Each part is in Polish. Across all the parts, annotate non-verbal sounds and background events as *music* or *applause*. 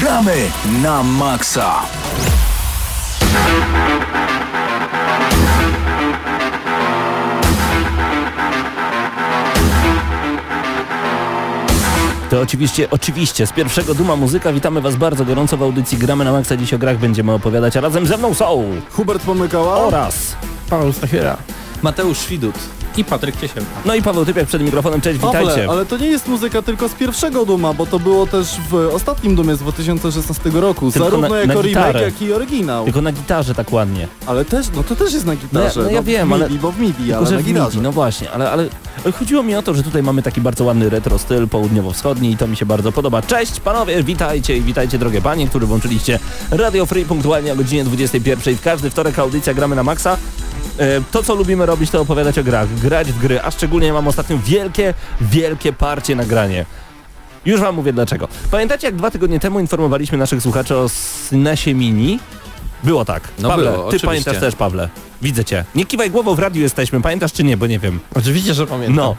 Gramy na maksa! To oczywiście, oczywiście, z pierwszego Duma Muzyka witamy Was bardzo gorąco w audycji Gramy na Maxa. Dziś o grach będziemy opowiadać, a razem ze mną są Hubert Pomykała oraz Paweł Stachera. Mateusz Widut i Patryk Ciesielka. no i Paweł Typiak przed mikrofonem. Cześć, witajcie. Ale, ale to nie jest muzyka tylko z pierwszego Duma, bo to było też w ostatnim Dumie z 2016 roku, Tylko zarówno na- na jako gitarę. remake, jak i oryginał. Tylko na gitarze tak ładnie. Ale też, no to też jest na gitarze. No ja- no ja wiem, w ale- MIDI, bo w MIDI, Tylko, ale że na w gitarze. MIDI, no właśnie, ale, ale ale chodziło mi o to, że tutaj mamy taki bardzo ładny retro styl południowo-wschodni i to mi się bardzo podoba. Cześć panowie, witajcie i witajcie drogie panie, którzy włączyliście Radio Free punktualnie o godzinie 21. W każdy wtorek audycja gramy na maksa. E, To, co lubimy robić, to opowiadać o grach, grać w gry, a szczególnie mam ostatnio wielkie, wielkie parcie nagranie. Już wam mówię dlaczego. Pamiętacie, jak dwa tygodnie temu informowaliśmy naszych słuchaczy o SNESie Mini? Było tak. No Pawle, było, ty oczywiście. pamiętasz też, Pawle. Widzę cię. Nie kiwaj głową, w radiu jesteśmy. Pamiętasz czy nie, bo nie wiem. Oczywiście, że pamiętam. No.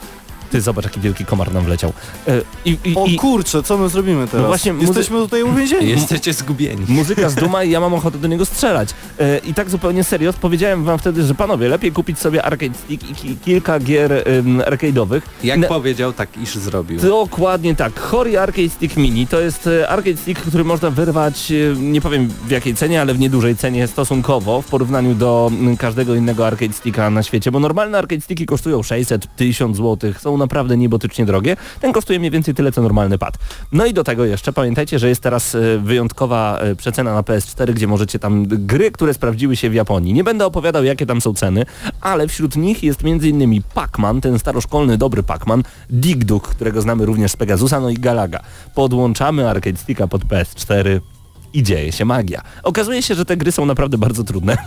Ty zobacz, jaki wielki komar nam wleciał. E, I, i, O i kurczę, co my zrobimy teraz? No właśnie, muzy- Jesteśmy tutaj uwięzieni. Jesteście zgubieni. muzyka z duma i ja mam ochotę do niego strzelać. E, I tak zupełnie serio powiedziałem wam wtedy, że panowie, lepiej kupić sobie arcade stick i ki- kilka gier ym, arcade'owych. Jak Na- powiedział, tak iż zrobił. Dokładnie tak. Hori Arcade Stick Mini to jest e, arcade stick, który można wyrwać, nie powiem w jakiej cenie, ale w niedużej cenie stosunkowo w porównaniu do każdego innego arcade sticka na świecie, bo normalne arcade sticki kosztują 600, 1000 zł, są naprawdę niebotycznie drogie. Ten kosztuje mniej więcej tyle, co normalny pad. No i do tego jeszcze pamiętajcie, że jest teraz e, wyjątkowa e, przecena na PS4, gdzie możecie tam gry, które sprawdziły się w Japonii. Nie będę opowiadał, jakie tam są ceny, ale wśród nich jest m.in. Pac-Man, ten staroszkolny, dobry Pac-Man, Dig Dug, którego znamy również z Pegasusa, no i Galaga. Podłączamy arcade sticka pod PS4 i dzieje się magia. Okazuje się, że te gry są naprawdę bardzo trudne.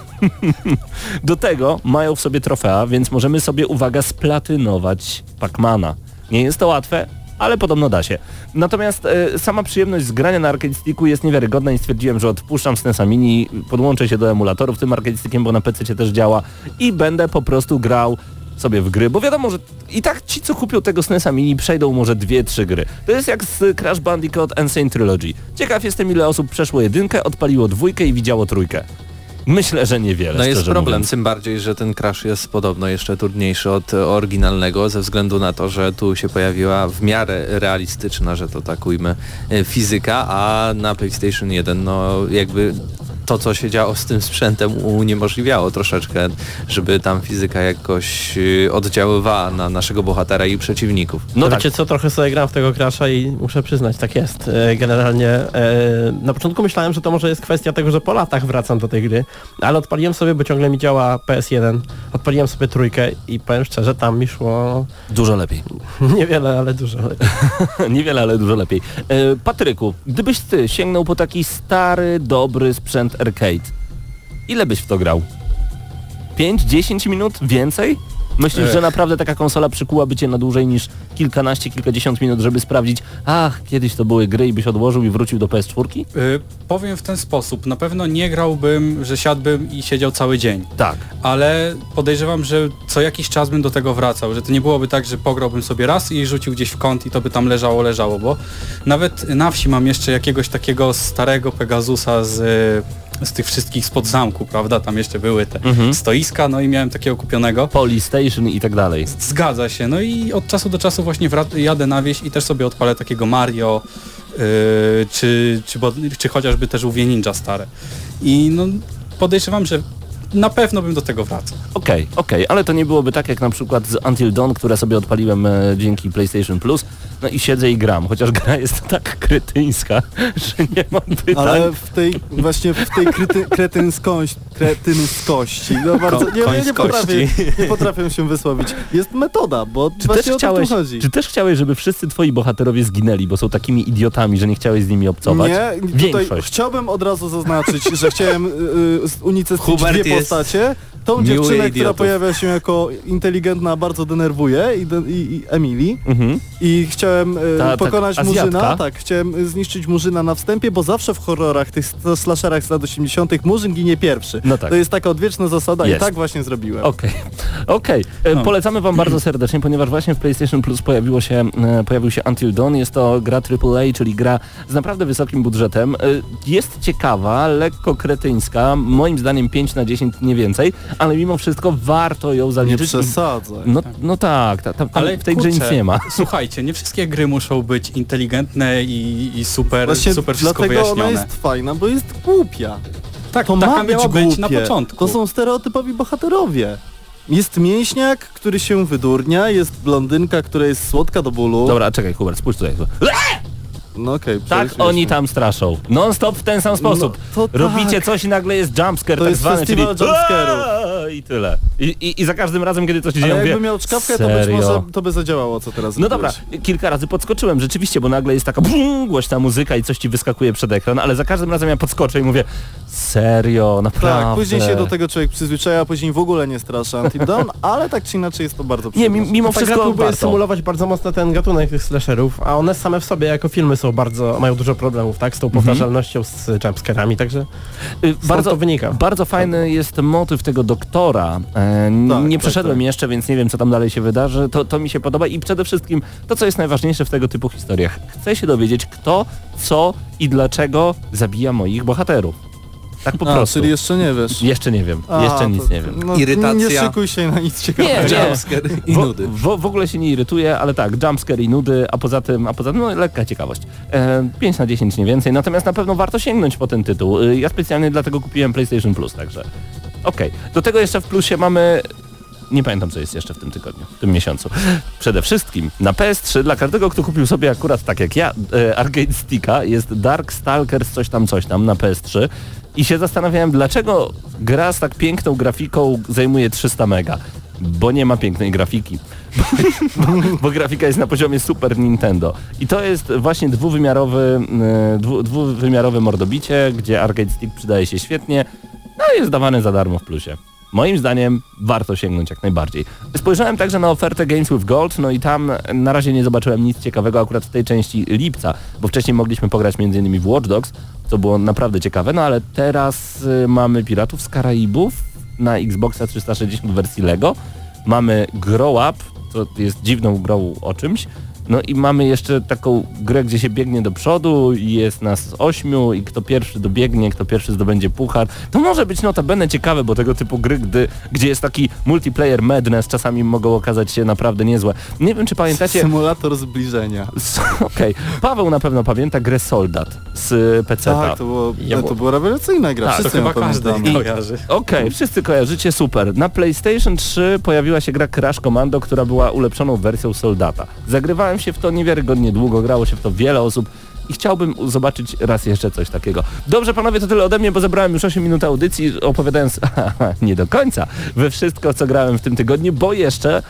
*laughs* Do tego mają w sobie trofea, więc możemy sobie, uwaga, splatynować Pacmana. Nie jest to łatwe, ale podobno da się. Natomiast e, sama przyjemność z grania na arcade sticku jest niewiarygodna i stwierdziłem, że odpuszczam SNESa Mini, podłączę się do emulatorów tym arcade stickiem, bo na PC też działa i będę po prostu grał sobie w gry, bo wiadomo, że i tak ci, co kupią tego SNESa Mini, przejdą może dwie, trzy gry. To jest jak z Crash Bandicoot Insane Trilogy. Ciekaw jestem, ile osób przeszło jedynkę, odpaliło dwójkę i widziało trójkę. Myślę, że niewiele, No jest problem, mówiąc. tym bardziej, że ten crash jest podobno jeszcze trudniejszy od oryginalnego, ze względu na to, że tu się pojawiła w miarę realistyczna, że to tak ujmę, e, fizyka, a na PlayStation 1 no jakby to, co się działo z tym sprzętem uniemożliwiało troszeczkę, żeby tam fizyka jakoś e, oddziaływała na naszego bohatera i przeciwników. No No tak, wiecie co, trochę sobie gram w tego Crasha i muszę przyznać, tak jest. E, Generalnie e, na początku myślałem, że to może jest kwestia tego, że po latach wracam do tej gry, ale odpaliłem sobie, bo ciągle mi działa PS1, odpaliłem sobie trójkę i powiem szczerze, tam mi szło dużo lepiej. *laughs* niewiele, ale dużo lepiej. *laughs* Niewiele, ale dużo lepiej. E, Patryku, gdybyś ty sięgnął po taki stary, dobry sprzęt arcade, ile byś w to grał? 5-10 minut? Więcej? Myślisz, Ech. że naprawdę taka konsola przykułaby cię na dłużej niż kilkanaście, kilkadziesiąt minut, żeby sprawdzić, ach, kiedyś to były gry i byś odłożył i wrócił do PS4? Y, powiem w ten sposób, na pewno nie grałbym, że siadłbym i siedział cały dzień, Tak. ale podejrzewam, że co jakiś czas bym do tego wracał, że to nie byłoby tak, że pograłbym sobie raz i rzucił gdzieś w kąt i to by tam leżało, leżało, bo nawet na wsi mam jeszcze jakiegoś takiego starego Pegasusa z, z tych wszystkich spod zamku, prawda, tam jeszcze były te Mhm. stoiska, no i miałem takiego kupionego. Polystation i tak dalej. Zgadza się, no i od czasu do czasu właśnie jadę na wieś i też sobie odpalę takiego Mario, yy, czy, czy, czy chociażby też UW Ninja stare. I no podejrzewam, że na pewno bym do tego wracał. Okej, okej, ale to nie byłoby tak jak na przykład z Until Dawn, które sobie odpaliłem e, dzięki PlayStation Plus, no i siedzę i gram, chociaż gra jest *laughs* tak kretyńska, że nie mam pytań. Ale w tej, właśnie w tej kryty, kretynskość, kretynskości, no bardzo, nie, nie, nie, potrafię, nie potrafię się wysłowić. Jest metoda, bo Czy właśnie też, o to chciałeś, tu chodzi. czy też chciałeś, żeby wszyscy twoi bohaterowie zginęli, bo są takimi idiotami, że nie chciałeś z nimi obcować? Nie, tutaj Większość. chciałbym od razu zaznaczyć, że chciałem y, y, unicestwić Hubert dwie jest- postacie, tą Miły dziewczynę, która pojawia się jako inteligentna, bardzo denerwuje i, de- i, i Emily. Mhm. I chciałem e, Ta- tak pokonać Azjatka? Murzyna, tak, chciałem zniszczyć Murzyna na wstępie, bo zawsze w horrorach, tych slasherach z lat 80 Murzyn ginie pierwszy. No tak. To jest taka odwieczna zasada Jest. i tak właśnie zrobiłem. Okej, okej. E, No. Polecamy wam bardzo serdecznie, ponieważ właśnie w PlayStation Plus pojawiło się, e, pojawił się Until Dawn. Jest to gra AAA, czyli gra z naprawdę wysokim budżetem. E, Jest ciekawa, lekko kretyńska, moim zdaniem 5 na 10 nie więcej, ale mimo wszystko warto ją Nie zaliczyć. przesadzaj. No, no tak, ta, ta, tam Ale w tej grze kurczę, nic nie ma. *laughs* Słuchajcie, nie wszystkie gry muszą być inteligentne i, i super, Właśnie super wszystko dlatego wyjaśnione. ona jest fajna, bo jest głupia. Tak, To taka ma być miała być na początku. To są stereotypowi bohaterowie. Jest mięśniak, który się wydurnia, jest blondynka, która jest słodka do bólu. Dobra, czekaj Hubert, spójrz tutaj. *laughs* No okej, Tak oni tam straszą. Non stop w ten sam sposób. No, to tak. Robicie coś i nagle jest jumpscare To tak jest zwany, czyli i tyle. I, i, I za każdym razem, kiedy coś się dzieje, jakby miał czkawkę, to być może to by zadziałało, co teraz No dobra, kilka razy podskoczyłem rzeczywiście, bo nagle jest taka bum, głośna muzyka i coś ci wyskakuje przed ekran, ale za każdym razem ja podskoczę i mówię serio, naprawdę. Tak, później się do tego człowiek przyzwyczaja, a później w ogóle nie strasza Until Dawn, *laughs* ale tak czy inaczej jest to bardzo Nie, przyjemne. mi- mimo Ta gra wszystko próbuje symulować bardzo mocno ten gatunek tych slasherów, a one same w sobie jako filmy są bardzo, mają dużo problemów, tak? Z tą powtarzalnością, z jumpscarami, także Y, bardzo wynika. Bardzo fajny jest motyw tego doktora. E, Tak, nie tak, przeszedłem tak. jeszcze, więc nie wiem co tam dalej się wydarzy. To, to mi się podoba i przede wszystkim to, co jest najważniejsze w tego typu historiach. Chcę się dowiedzieć, kto, co i dlaczego zabija moich bohaterów. Tak po A, prostu. czyli jeszcze nie wiesz. Jeszcze nie wiem. A, jeszcze to- nic nie wiem. No, Irytacja. Nie szykuj się na nic ciekawego. Nie, nie. Jumpscare i nudy. w, w ogóle się nie irytuję, ale tak, jumpscare i nudy, a poza tym, a poza tym no, lekka ciekawość. E, 5 na 10 nie więcej, natomiast na pewno warto sięgnąć po ten tytuł. E, ja specjalnie dlatego kupiłem PlayStation Plus, także okej. Do tego jeszcze w plusie mamy nie pamiętam co jest jeszcze w tym tygodniu, w tym miesiącu. Przede wszystkim na PS3 dla każdego, kto kupił sobie akurat tak jak ja e, Arcade Sticka jest Dark Stalkers coś tam coś tam na PS3 i się zastanawiałem dlaczego gra z tak piękną grafiką zajmuje 300 mega. Bo nie ma pięknej grafiki. *laughs* Bo, bo grafika jest na poziomie Super Nintendo. I to jest właśnie dwuwymiarowy, e, dwu, dwuwymiarowe mordobicie, gdzie Arcade Stick przydaje się świetnie, no jest dawany za darmo w plusie. Moim zdaniem warto sięgnąć jak najbardziej. Spojrzałem także na ofertę Games with Gold, no i tam na razie nie zobaczyłem nic ciekawego akurat w tej części lipca, bo wcześniej mogliśmy pograć m.in. w Watch Dogs, co było naprawdę ciekawe, no ale teraz y, mamy Piratów z Karaibów na Xboxa 360 w wersji Lego, mamy Grow Up, co jest dziwną grą o czymś, no i mamy jeszcze taką grę, gdzie się biegnie do przodu i jest nas ośmiu i kto pierwszy dobiegnie, kto pierwszy zdobędzie puchar. To może być notabene ciekawe, bo tego typu gry, gdy, gdzie jest taki multiplayer madness, czasami mogą okazać się naprawdę niezłe. Nie wiem, czy pamiętacie... Symulator zbliżenia. *laughs* Okej, Paweł na pewno pamięta grę Soldat z PC. Tak, to, było, Ja- to była rewelacyjna gra. Tak, To Wszyscy ją chyba każdy pamiętamy. kojarzy. Okej, wszyscy kojarzycie, super. Na PlayStation 3 pojawiła się gra Crash Commando, która była ulepszoną wersją Soldata. Zagrywałem się w to niewiarygodnie długo, grało się w to wiele osób i chciałbym zobaczyć raz jeszcze coś takiego. Dobrze panowie, to tyle ode mnie, bo zebrałem już 8 minut audycji, opowiadając *laughs* nie do końca we wszystko, co grałem w tym tygodniu, bo jeszcze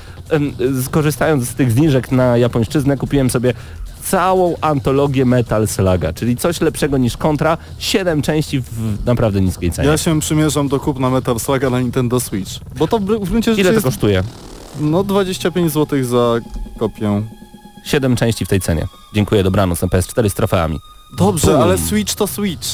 skorzystając z tych zniżek na japońszczyznę, kupiłem sobie całą antologię Metal Slaga, czyli coś lepszego niż Contra, 7 części w naprawdę niskiej cenie. Ja się przymierzam do kupna Metal Slaga na Nintendo Switch. Bo to w w gruncie rzeczy Ile to jest kosztuje? no 25 zł za kopię. 7 części w tej cenie. Dziękuję, dobranoc na PS4 z trofeami. Dobrze, Bum. ale Switch to Switch.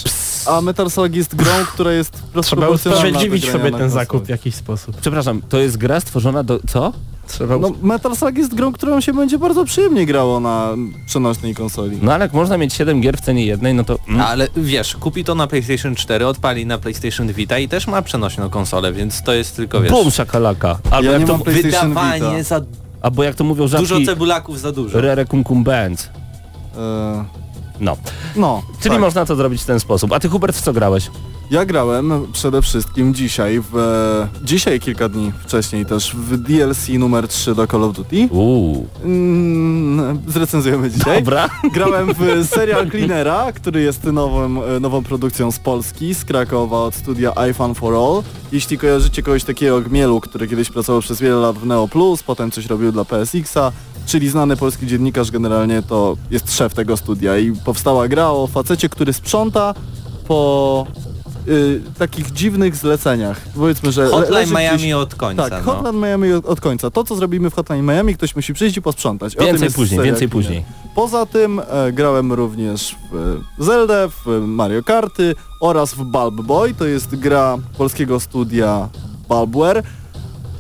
A Metal Slug jest grą, która jest *laughs* trzeba usprawiedliwić sobie ten zakup w jakiś sposób. Przepraszam, to jest gra stworzona do... co? Trzeba No, Metal Slug jest grą, którą się będzie bardzo przyjemnie grało na przenośnej konsoli. No ale jak można mieć 7 gier w cenie jednej, no to... Mm, Ale wiesz, kupi to na PlayStation 4, odpali na PlayStation Vita i też ma przenośną konsolę, więc to jest tylko wiesz... Bum, szakalaka. Albo Ja jak nie to... mam PlayStation Wydawanie Vita. za Albo jak to mówią dużo rzadki... cebulaków za dużo. Rere cum cum bands. E, No. no, Czyli tak. można to zrobić w ten sposób. A ty Hubert w co grałeś? Ja grałem przede wszystkim dzisiaj, w, e, dzisiaj kilka dni wcześniej też w DLC numer 3 do Call of Duty. Uuu. Mm, zrecenzujemy dzisiaj. Dobra. Grałem w *laughs* serial Cleanera, który jest nową, e, nową produkcją z Polski, z Krakowa od studia iFun for All. Jeśli kojarzycie kogoś takiego jak Mielu, który kiedyś pracował przez wiele lat w Neo Plus, potem coś robił dla PSX-a, czyli znany polski dziennikarz generalnie to jest szef tego studia i powstała gra o facecie, który sprząta po y, takich dziwnych zleceniach. Powiedzmy, że Hotline Miami gdzieś- od końca, Tak, no. Hotline Miami od, od końca. To, co zrobimy w Hotline Miami, ktoś musi przyjść i posprzątać. O Więcej później, więcej później. Poza tym e, grałem również w e, Zelda, w Mario Karty oraz w Bulb Boy. To jest gra polskiego studia Bulbware,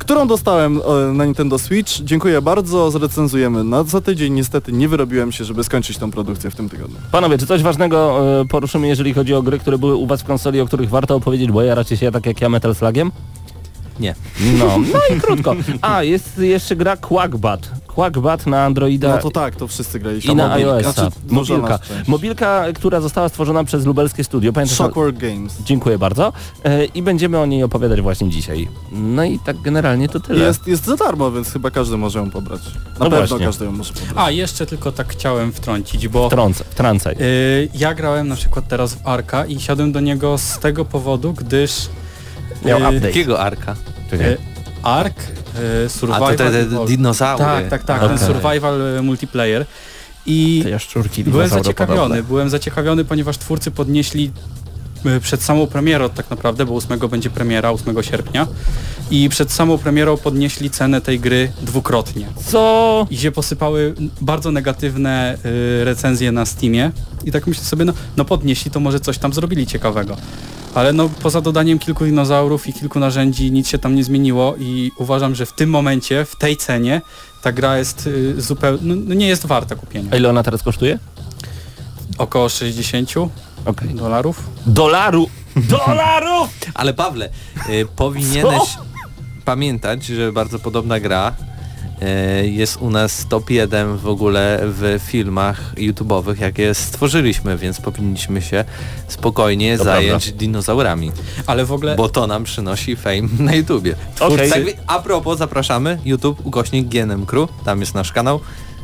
którą dostałem e, na Nintendo Switch. Dziękuję bardzo, zrecenzujemy na za tydzień. Niestety nie wyrobiłem się, żeby skończyć tą produkcję w tym tygodniu. Panowie, czy coś ważnego e, poruszymy, jeżeli chodzi o gry, które były u was w konsoli, o których warto opowiedzieć, bo jaracie się tak jak ja Metal Slugiem? Nie. *laughs* No, no i krótko. A, jest jeszcze gra Quackbat. Quackbat na Androida No to tak, to wszyscy graliśmy. i na Mobilka. iOS-a. Znaczy, Mobilka. Mobilka, która została stworzona przez lubelskie studio. Pamiętasz? Shockwork Games. Dziękuję bardzo. E, I będziemy o niej opowiadać właśnie dzisiaj. No i tak generalnie to tyle. Jest, jest za darmo, więc chyba każdy może ją pobrać. Na No pewno właśnie. każdy ją może pobrać. A, jeszcze tylko tak chciałem wtrącić, bo Trącę, wtrącaj. y, ja grałem na przykład teraz w Arka i siadłem do niego z tego powodu, gdyż Miał y, update. Jakiego arka? Czekaj. y, Ark, y, A Survival... to te, te dinozaury. tak, tak, tak, Okej. ten survival y, multiplayer. I byłem zaciekawiony, byłem zaciekawiony, ponieważ twórcy podnieśli przed samą premierą tak naprawdę, bo 8 będzie premiera, 8 sierpnia i przed samą premierą podnieśli cenę tej gry dwukrotnie. Co? I się posypały bardzo negatywne y, recenzje na Steamie i tak myślę sobie, no, no podnieśli, to może coś tam zrobili ciekawego. Ale no poza dodaniem kilku dinozaurów i kilku narzędzi nic się tam nie zmieniło i uważam, że w tym momencie, w tej cenie ta gra jest y, zupełnie, no, no nie jest warta kupienia. A ile ona teraz kosztuje? Około 60 Okej. dolarów. Dolaru! *laughs* Dolarów! Ale Pawle, y, powinieneś pamiętać, że bardzo podobna gra y, jest u nas top 1 w ogóle w filmach YouTube'owych, jakie stworzyliśmy, więc powinniśmy się spokojnie To zająć dinozaurami, Ale w ogóle bo to nam przynosi fame na YouTubie. Okej. Tak, a propos, zapraszamy, YouTube, ukośnik GNM Crew, tam jest nasz kanał.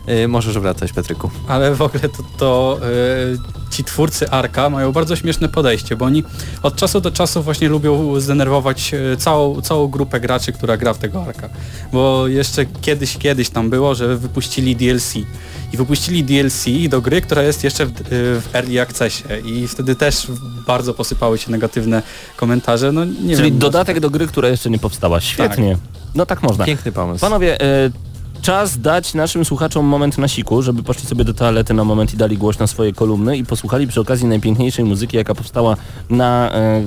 Y, możesz wracać, Petryku. Ale w ogóle to, to e, ci twórcy Arka mają bardzo śmieszne podejście, bo oni od czasu do czasu właśnie lubią zdenerwować e, całą, całą grupę graczy, która gra w tego Arka. Bo jeszcze kiedyś, kiedyś tam było, że wypuścili DLC. I wypuścili DLC do gry, która jest jeszcze w, w Early Accessie i wtedy też bardzo posypały się negatywne komentarze. No nie Czyli wiem, dodatek do gry, która jeszcze nie powstała. Świetnie. No tak można. Piękny pomysł. Panowie, czas dać naszym słuchaczom moment na siku, żeby poszli sobie do toalety na moment i dali głos na swoje kolumny i posłuchali przy okazji najpiękniejszej muzyki, jaka powstała na, e,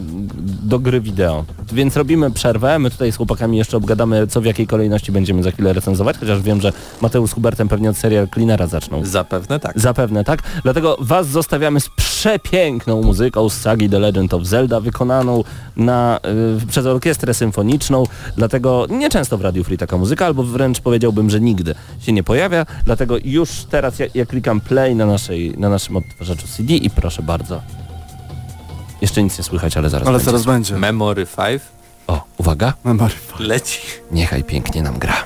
do gry wideo. Więc robimy przerwę, my tutaj z chłopakami jeszcze obgadamy, co w jakiej kolejności będziemy za chwilę recenzować, chociaż wiem, że Mateusz z Hubertem pewnie od serial Cleanera zaczną. Zapewne tak. Zapewne, tak? Dlatego Was zostawiamy z przepiękną muzyką z sagi The Legend of Zelda, wykonaną na, y, przez orkiestrę symfoniczną, dlatego nieczęsto w Radio Free taka muzyka, albo wręcz powiedziałbym, że nigdy się nie pojawia, dlatego już teraz ja, ja klikam play na, naszej, na naszym odtwarzaczu CD i proszę bardzo. Jeszcze nic nie słychać, ale zaraz Ale będzie. zaraz będzie. Memory 5 O, uwaga, Memory leci. niechaj pięknie nam gra.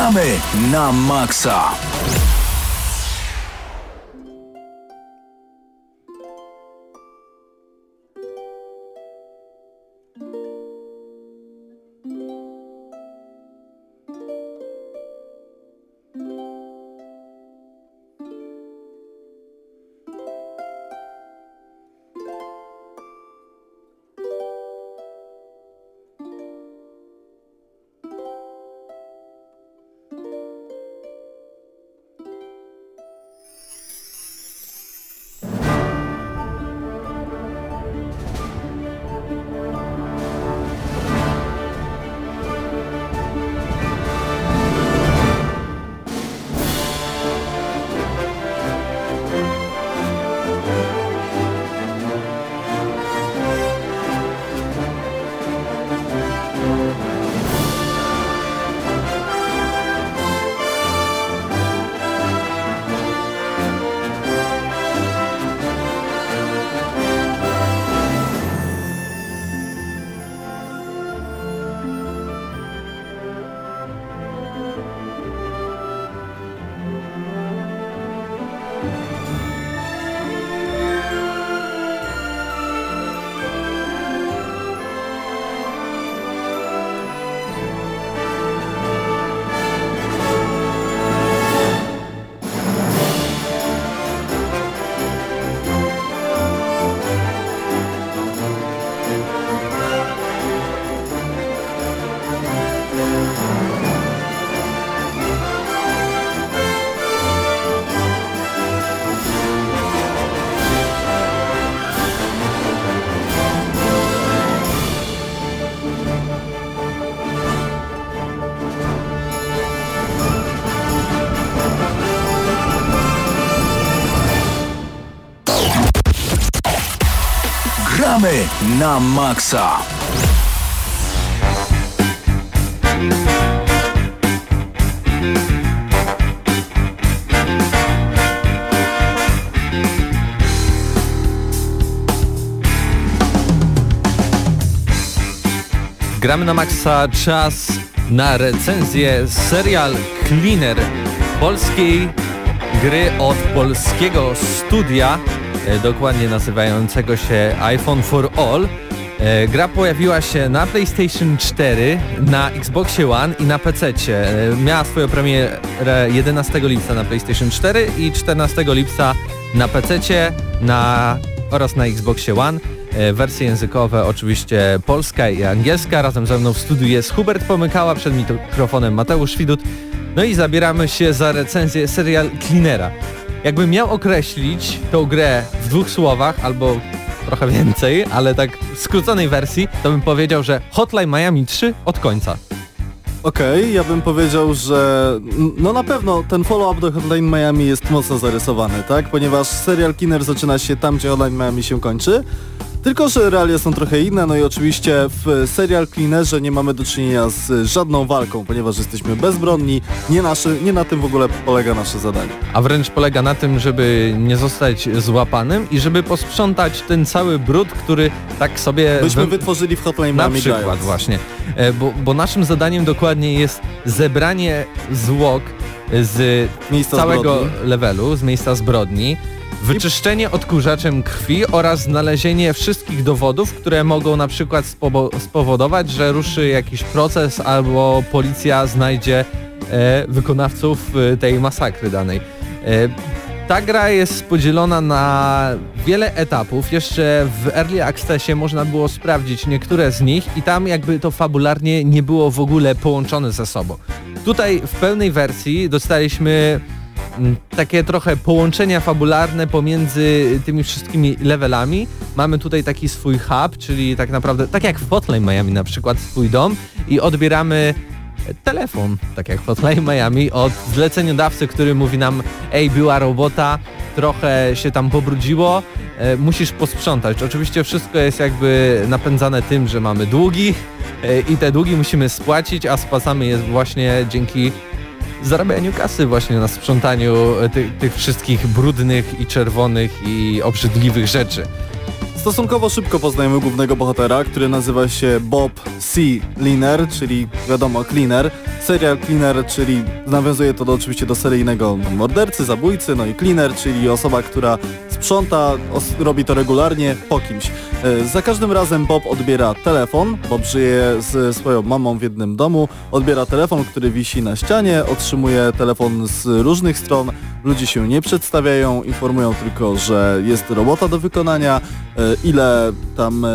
Gramy na maksa! Na maksa. Gramy na maksa czas na recenzję serial Cleaner polskiej gry od polskiego studia, dokładnie nazywającego się iPhone for All. E, Gra pojawiła się na PlayStation 4, na Xboxie One i na PC. E, Miała swoją premierę 11 lipca na PlayStation 4 i 14 lipca na PC na, oraz na Xboxie One. E, Wersje językowe oczywiście polska i angielska. Razem ze mną w studiu jest Hubert Pomykała, przed mikrofonem Mateusz Widut. No i zabieramy się za recenzję serial Cleanera. Jakbym miał określić tą grę w dwóch słowach, albo trochę więcej, ale tak w skróconej wersji, to bym powiedział, że Hotline Miami 3 od końca. Okej, ja bym powiedział, że no na pewno ten follow-up do Hotline Miami jest mocno zarysowany, tak? Ponieważ serial Killer zaczyna się tam, gdzie Hotline Miami się kończy. Tylko, że realia są trochę inne, no i oczywiście w serial Cleanerze nie mamy do czynienia z żadną walką, ponieważ jesteśmy bezbronni, nie, naszy, nie na tym w ogóle polega nasze zadanie. A wręcz polega na tym, żeby nie zostać złapanym i żeby posprzątać ten cały brud, który tak sobie... Byśmy wy- wytworzyli w Hotline Na Miami przykład grając. właśnie, E, bo, bo naszym zadaniem dokładnie jest zebranie zwłok z Miejsca całego zbrodni. levelu, z miejsca zbrodni, wyczyszczenie odkurzaczem krwi oraz znalezienie wszystkich dowodów, które mogą na przykład spowo- spowodować, że ruszy jakiś proces albo policja znajdzie e, wykonawców e, tej masakry danej. E, ta gra jest podzielona na wiele etapów. Jeszcze w Early Accessie można było sprawdzić niektóre z nich i tam jakby to fabularnie nie było w ogóle połączone ze sobą. Tutaj w pełnej wersji dostaliśmy takie trochę połączenia fabularne pomiędzy tymi wszystkimi levelami. Mamy tutaj taki swój hub, czyli tak naprawdę, tak jak w Hotline Miami na przykład, swój dom i odbieramy telefon, tak jak w Hotline Miami, od zleceniodawcy, który mówi nam, ej, była robota, trochę się tam pobrudziło, e, musisz posprzątać. Oczywiście wszystko jest jakby napędzane tym, że mamy długi e, i te długi musimy spłacić, a spłacamy je właśnie dzięki zarabianiu kasy właśnie na sprzątaniu e, ty, tych wszystkich brudnych i czerwonych i obrzydliwych rzeczy. Stosunkowo szybko poznajemy głównego bohatera, który nazywa się Bob C. Cleaner, czyli wiadomo Cleaner. Serial Cleaner, czyli nawiązuje to do, oczywiście do seryjnego mordercy, zabójcy, no i Cleaner, czyli osoba, która sprząta, robi to regularnie po kimś. E, Za każdym razem Bob odbiera telefon, Bob żyje z swoją mamą w jednym domu, odbiera telefon, który wisi na ścianie, otrzymuje telefon z różnych stron, ludzie się nie przedstawiają, informują tylko, że jest robota do wykonania, e, ile tam e,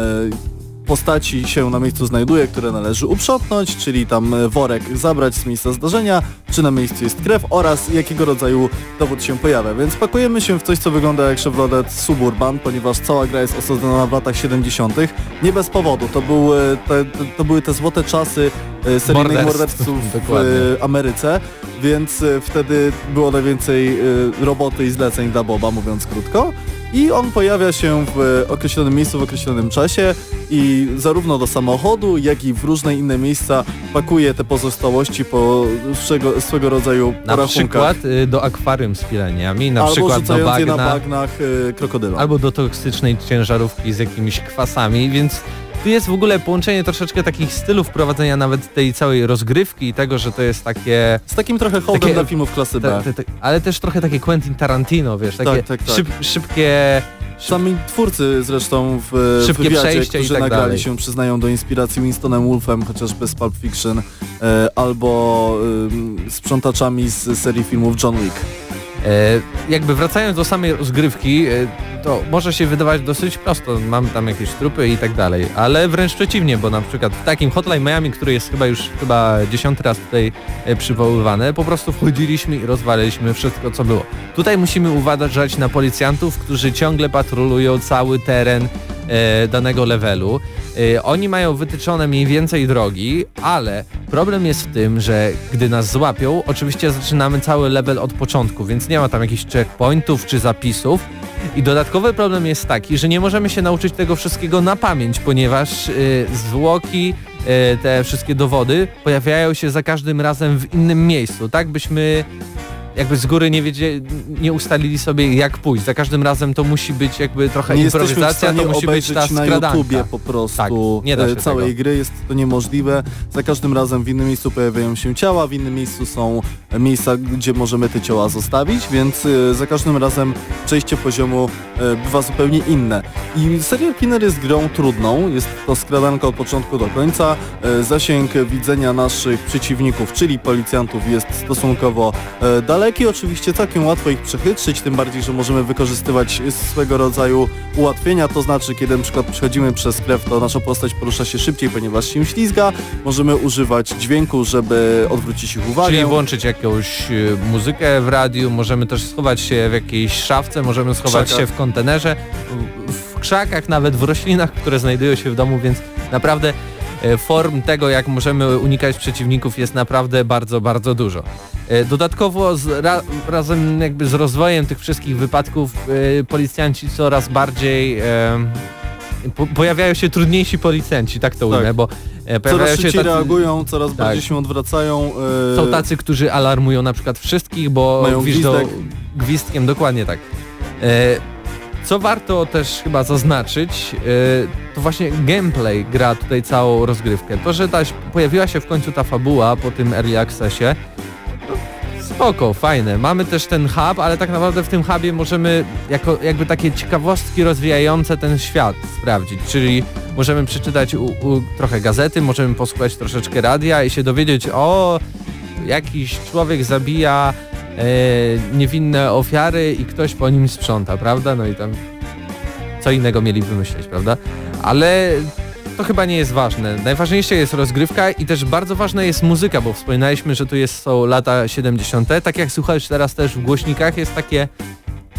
postaci się na miejscu znajduje, które należy uprzątnąć, czyli tam e, worek zabrać z miejsca zdarzenia, czy na miejscu jest krew oraz jakiego rodzaju dowód się pojawia. Więc pakujemy się w coś, co wygląda jak Chevrolet Suburban, ponieważ cała gra jest osadzona w latach 70. Nie bez powodu. To, były te, to były te złote czasy e, seryjnych Morderstw. *laughs* w e, Ameryce, więc e, wtedy było najwięcej e, roboty i zleceń dla Boba, mówiąc krótko. I on pojawia się w określonym miejscu w określonym czasie i zarówno do samochodu, jak i w różne inne miejsca pakuje te pozostałości po swego, swego rodzaju Na porachunkach. przykład y, do akwarium z pileniami, na albo przykład do je na bagna, bagnach y, krokodyla. albo do toksycznej ciężarówki z jakimiś kwasami, więc tu jest w ogóle połączenie troszeczkę takich stylów prowadzenia nawet tej całej rozgrywki i tego, że to jest takie... Z takim trochę hołdem dla filmów klasy B. Te, te, te, ale też trochę takie Quentin Tarantino, wiesz, takie Tak, tak, tak. Szyb, szybkie... Sami twórcy zresztą w Szybkie wywiadzie, przejście i którzy tak nagrali dalej. się, przyznają do inspiracji Winstonem Wolfem, chociażby z Pulp Fiction, e, albo sprzątaczami z serii filmów John Wick. E, jakby wracając do samej rozgrywki, e, to może się wydawać dosyć prosto, mamy tam jakieś trupy i tak dalej, ale wręcz przeciwnie, bo na przykład w takim Hotline Miami, który jest chyba już chyba dziesiąty raz tutaj e, przywoływany, po prostu wchodziliśmy i rozwaliliśmy wszystko co było. Tutaj musimy uważać na policjantów, którzy ciągle patrolują cały teren danego levelu. E, oni mają wytyczone mniej więcej drogi, ale problem jest w tym, że gdy nas złapią, oczywiście zaczynamy cały level od początku, więc nie ma tam jakichś checkpointów czy zapisów. I dodatkowy problem jest taki, że nie możemy się nauczyć tego wszystkiego na pamięć, ponieważ y, zwłoki, y, te wszystkie dowody pojawiają się za każdym razem w innym miejscu, tak byśmy jakby z góry nie wiedzieli, nie ustalili sobie jak pójść. Za każdym razem to musi być jakby trochę Nie improwizacja, to musi być ta na skradanka. YouTubie po prostu Tak, nie da się e, całej tego. gry, jest to niemożliwe. Za każdym razem w innym miejscu pojawiają się ciała, w innym miejscu są miejsca, gdzie możemy te ciała zostawić, więc e, za każdym razem przejście poziomu bywa zupełnie inne. I Serial Killer jest grą trudną, jest to skradanka od początku do końca. E, Zasięg widzenia naszych przeciwników, czyli policjantów jest stosunkowo e, daleki. Oczywiście całkiem łatwo ich przechytrzyć, tym bardziej, że możemy wykorzystywać swego rodzaju ułatwienia, to znaczy kiedy na przykład przechodzimy przez krew, to nasza postać porusza się szybciej, ponieważ się ślizga. Możemy używać dźwięku, żeby odwrócić ich uwagę. Czyli włączyć jakąś muzykę w radiu, możemy też schować się w jakiejś szafce, możemy schować Krzakach. się w kontenerze, w, krzakach, nawet w roślinach, które znajdują się w domu, więc naprawdę e, form tego, jak możemy unikać przeciwników jest naprawdę bardzo, bardzo dużo. E, Dodatkowo z, ra, razem jakby z rozwojem tych wszystkich wypadków e, policjanci coraz bardziej po, pojawiają się trudniejsi policjanci, tak to Tak. ujmę, bo pojawiają Coraz się szybciej tacy, reagują, coraz Tak. bardziej się odwracają. e, są tacy, którzy alarmują na przykład wszystkich, bo Mają gwizdek. gwizdkiem, dokładnie tak. E, co warto też chyba zaznaczyć, e, to właśnie gameplay gra tutaj całą rozgrywkę. To, że ta, pojawiła się w końcu ta fabuła po tym early accessie, spoko, fajne. Mamy też ten hub, ale tak naprawdę w tym hubie możemy jako jakby takie ciekawostki rozwijające ten świat sprawdzić, czyli możemy przeczytać u, u, trochę gazety, możemy posłuchać troszeczkę radia i się dowiedzieć o jakiś człowiek zabija niewinne ofiary i ktoś po nim sprząta, prawda? No i tam co innego mieli wymyśleć, prawda? Ale to chyba nie jest ważne. Najważniejsza jest rozgrywka i też bardzo ważna jest muzyka, bo wspominaliśmy, że tu jest, są lata 70. Tak jak słuchasz teraz też w głośnikach jest takie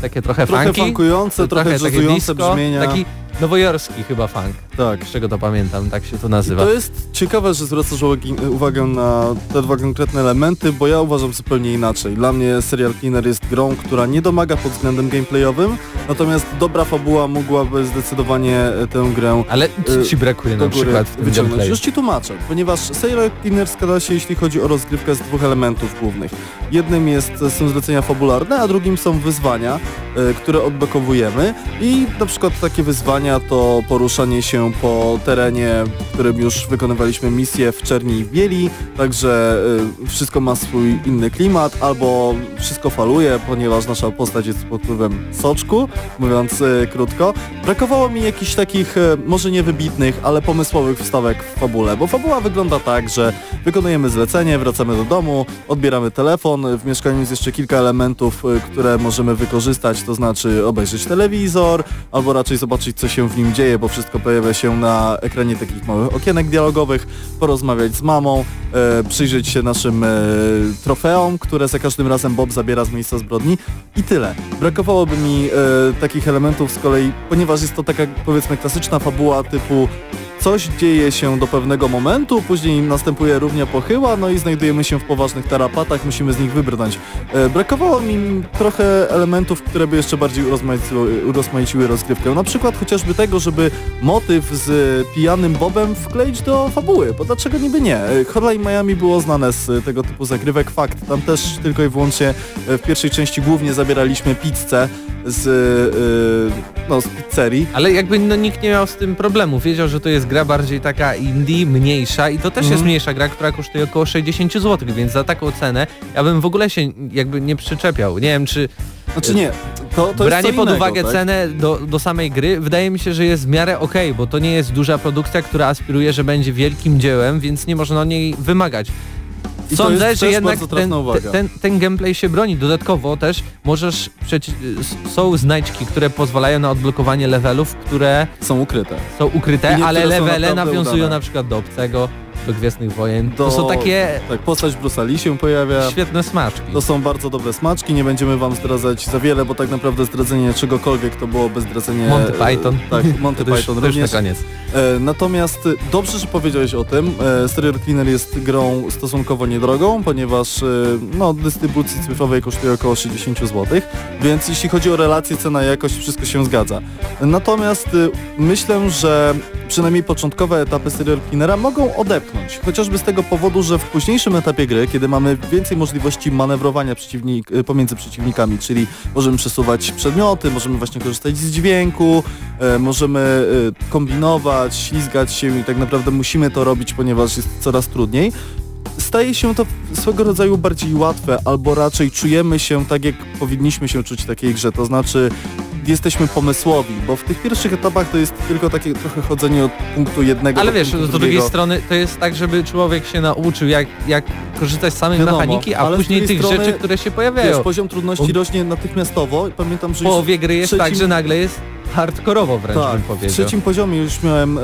takie trochę, Trochę funky, funkujące, trochę takie jazzujące disco, brzmienia. taki nowojorski chyba funk, Tak. z czego to pamiętam, tak się to nazywa. To jest ciekawe, że zwracasz uwagę na te dwa konkretne elementy, bo ja uważam zupełnie inaczej. Dla mnie Serial Cleaner jest grą, która nie domaga pod względem gameplayowym, natomiast dobra fabuła mogłaby zdecydowanie e, tę grę Ale co y, ci brakuje na przykład w wyciągnąć. Już ci tłumaczę, ponieważ Serial Cleaner składa się, jeśli chodzi o rozgrywkę, z dwóch elementów głównych. Jednym jest, są zlecenia fabularne, a drugim są wyzwania. E, które odblokowujemy. I na przykład takie wyzwania to poruszanie się po terenie, w którym już wykonywaliśmy misję w Czerni i Bieli, także e, wszystko ma swój inny klimat, albo wszystko faluje, ponieważ nasza postać jest pod wpływem soczku, mówiąc e, krótko. Brakowało mi jakichś takich, może nie wybitnych, ale pomysłowych wstawek w fabule, bo fabuła wygląda tak, że wykonujemy zlecenie, wracamy do domu, odbieramy telefon, w mieszkaniu jest jeszcze kilka elementów, które możemy wykorzystać, to znaczy obejrzeć telewizor, albo raczej zobaczyć co się w nim dzieje, bo wszystko pojawia się na ekranie takich małych okienek dialogowych, porozmawiać z mamą, e, przyjrzeć się naszym e, trofeom, które za każdym razem Bob zabiera z miejsca zbrodni i tyle. Brakowałoby mi e, takich elementów z kolei, ponieważ jest to taka powiedzmy klasyczna fabuła typu coś dzieje się do pewnego momentu, później następuje równia pochyła, no i znajdujemy się w poważnych tarapatach, musimy z nich wybrnąć. E, brakowało mi trochę elementów, które by jeszcze bardziej urozmaiciły, urozmaiciły rozgrywkę. Na przykład chociażby tego, żeby motyw z pijanym Bobem wkleić do fabuły, bo dlaczego niby nie? E, Hotline Miami było znane z tego typu zagrywek, fakt. Tam też tylko i wyłącznie e, w pierwszej części głównie zabieraliśmy pizzę z, no, z pizzerii. Ale jakby no, nikt nie miał z tym problemu. Wiedział, że to jest gra bardziej taka indie, mniejsza i to też jest Mhm. mniejsza gra, która kosztuje około 60 zł, więc za taką cenę ja bym w ogóle się jakby nie przyczepiał. Nie wiem, czy Znaczy nie, to, to branie pod innego, uwagę tak? cenę do, do samej gry wydaje mi się, że jest w miarę okej, bo to nie jest duża produkcja, która aspiruje, że będzie wielkim dziełem, więc nie można od niej wymagać. I Sądzę, że jednak ten, ten, ten gameplay się broni. Dodatkowo też możesz, są znajdźki, które pozwalają na odblokowanie levelów, które Są ukryte. są ukryte, ale levele nawiązują udane. na przykład do Obcego, do Gwiezdnych Wojen. Do- To są takie Tak, postać Bruce'a Lee się pojawia. świetne smaczki. To są bardzo dobre smaczki, nie będziemy wam zdradzać za wiele, bo tak naprawdę zdradzenie czegokolwiek to byłoby zdradzenie... Monty Python. Tak, Monty to Python to już na również. koniec. E, natomiast dobrze, że powiedziałeś o tym. E, Stereo Cleaner jest grą stosunkowo niedrogą, ponieważ e, no, dystrybucji cyfrowej kosztuje około 60 zł, więc jeśli chodzi o relację cena-jakość, wszystko się zgadza. Natomiast myślę, że przynajmniej początkowe etapy Serial Cleanera mogą odepchnąć, chociażby z tego powodu, że w późniejszym etapie gry, kiedy mamy więcej możliwości manewrowania przeciwnik, e, pomiędzy przeciwnikami, czyli możemy przesuwać przedmioty, możemy właśnie korzystać z dźwięku, e, możemy e, kombinować, ślizgać się i tak naprawdę musimy to robić, ponieważ jest coraz trudniej. Staje się to swego rodzaju bardziej łatwe, albo raczej czujemy się tak, jak powinniśmy się czuć w takiej grze, to znaczy jesteśmy pomysłowi, bo w tych pierwszych etapach to jest tylko takie trochę chodzenie od punktu jednego Ale do wiesz, z drugiej strony to jest tak, żeby człowiek się nauczył, jak, jak korzystać z samej Wiadomo, mechaniki, a później tych strony, rzeczy, które się Wiesz, pojawiają. poziom trudności Bo- rośnie natychmiastowo i pamiętam, że W połowie gry jest tak, trzecim- że nagle jest hardkorowo wręcz tak, bym w powiedział. trzecim poziomie już miałem e,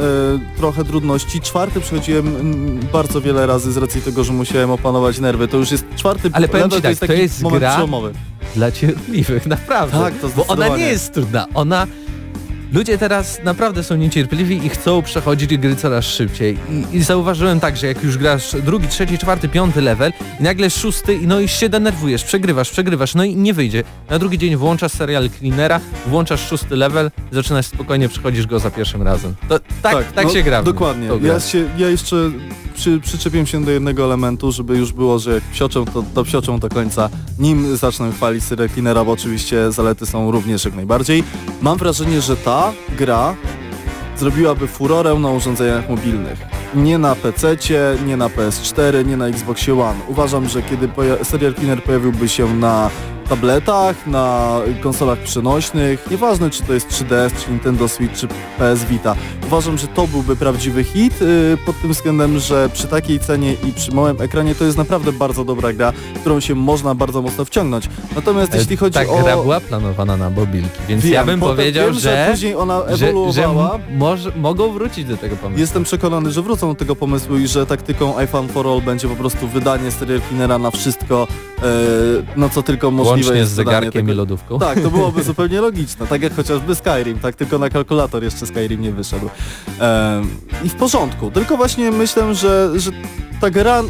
trochę trudności, czwarty przechodziłem mm, bardzo wiele razy z racji tego, że musiałem opanować nerwy. To już jest czwarty Ale powiem ci tak, to taki jest moment gra- przełomowy. Dla cierpliwych, *laughs* naprawdę. Tak, to Bo ona nie jest trudna, ona... Ludzie teraz naprawdę są niecierpliwi i chcą przechodzić gry coraz szybciej. I, I zauważyłem tak, że jak już grasz drugi, trzeci, czwarty, piąty level i nagle szósty, i no i się denerwujesz, przegrywasz, przegrywasz, no i nie wyjdzie. Na drugi dzień włączasz serial cleanera, włączasz szósty level, zaczynasz spokojnie, przechodzisz go za pierwszym razem. To, tak tak no, się gra. Dokładnie. Ja, się, ja jeszcze przy, przyczepiłem się do jednego elementu, żeby już było, że jak psioczą, to, to psioczą do końca, nim zacznę chwalić Serial Cleanera, bo oczywiście zalety są również jak najbardziej. Mam wrażenie, że ta gra zrobiłaby furorę na urządzeniach mobilnych. Nie na PC, nie na PS4, nie na Xboxie One. Uważam, że kiedy Serial Cleaner pojawiłby się na tabletach, na konsolach przenośnych, nieważne czy to jest 3DS, czy Nintendo Switch, czy PS Vita. Uważam, że to byłby prawdziwy hit yy, pod tym względem, że przy takiej cenie i przy małym ekranie to jest naprawdę bardzo dobra gra, którą się można bardzo mocno wciągnąć. Natomiast E, jeśli chodzi Ta o... gra była planowana na mobilki, więc Wiem, ja bym powiedział, wiem, że, później ona że, że ewoluowała. m- może, mogą wrócić do tego pomysłu. Jestem przekonany, że wrócą do tego pomysłu i że taktyką iPhone for All będzie po prostu wydanie serial cleanera na wszystko, e, no co tylko możliwe Łącznie z zegarkiem i lodówką. Tak, to byłoby *laughs* zupełnie logiczne, tak jak chociażby Skyrim, tak tylko na kalkulator jeszcze Skyrim nie wyszedł. Em, I w porządku, tylko właśnie myślę, że, że ta gra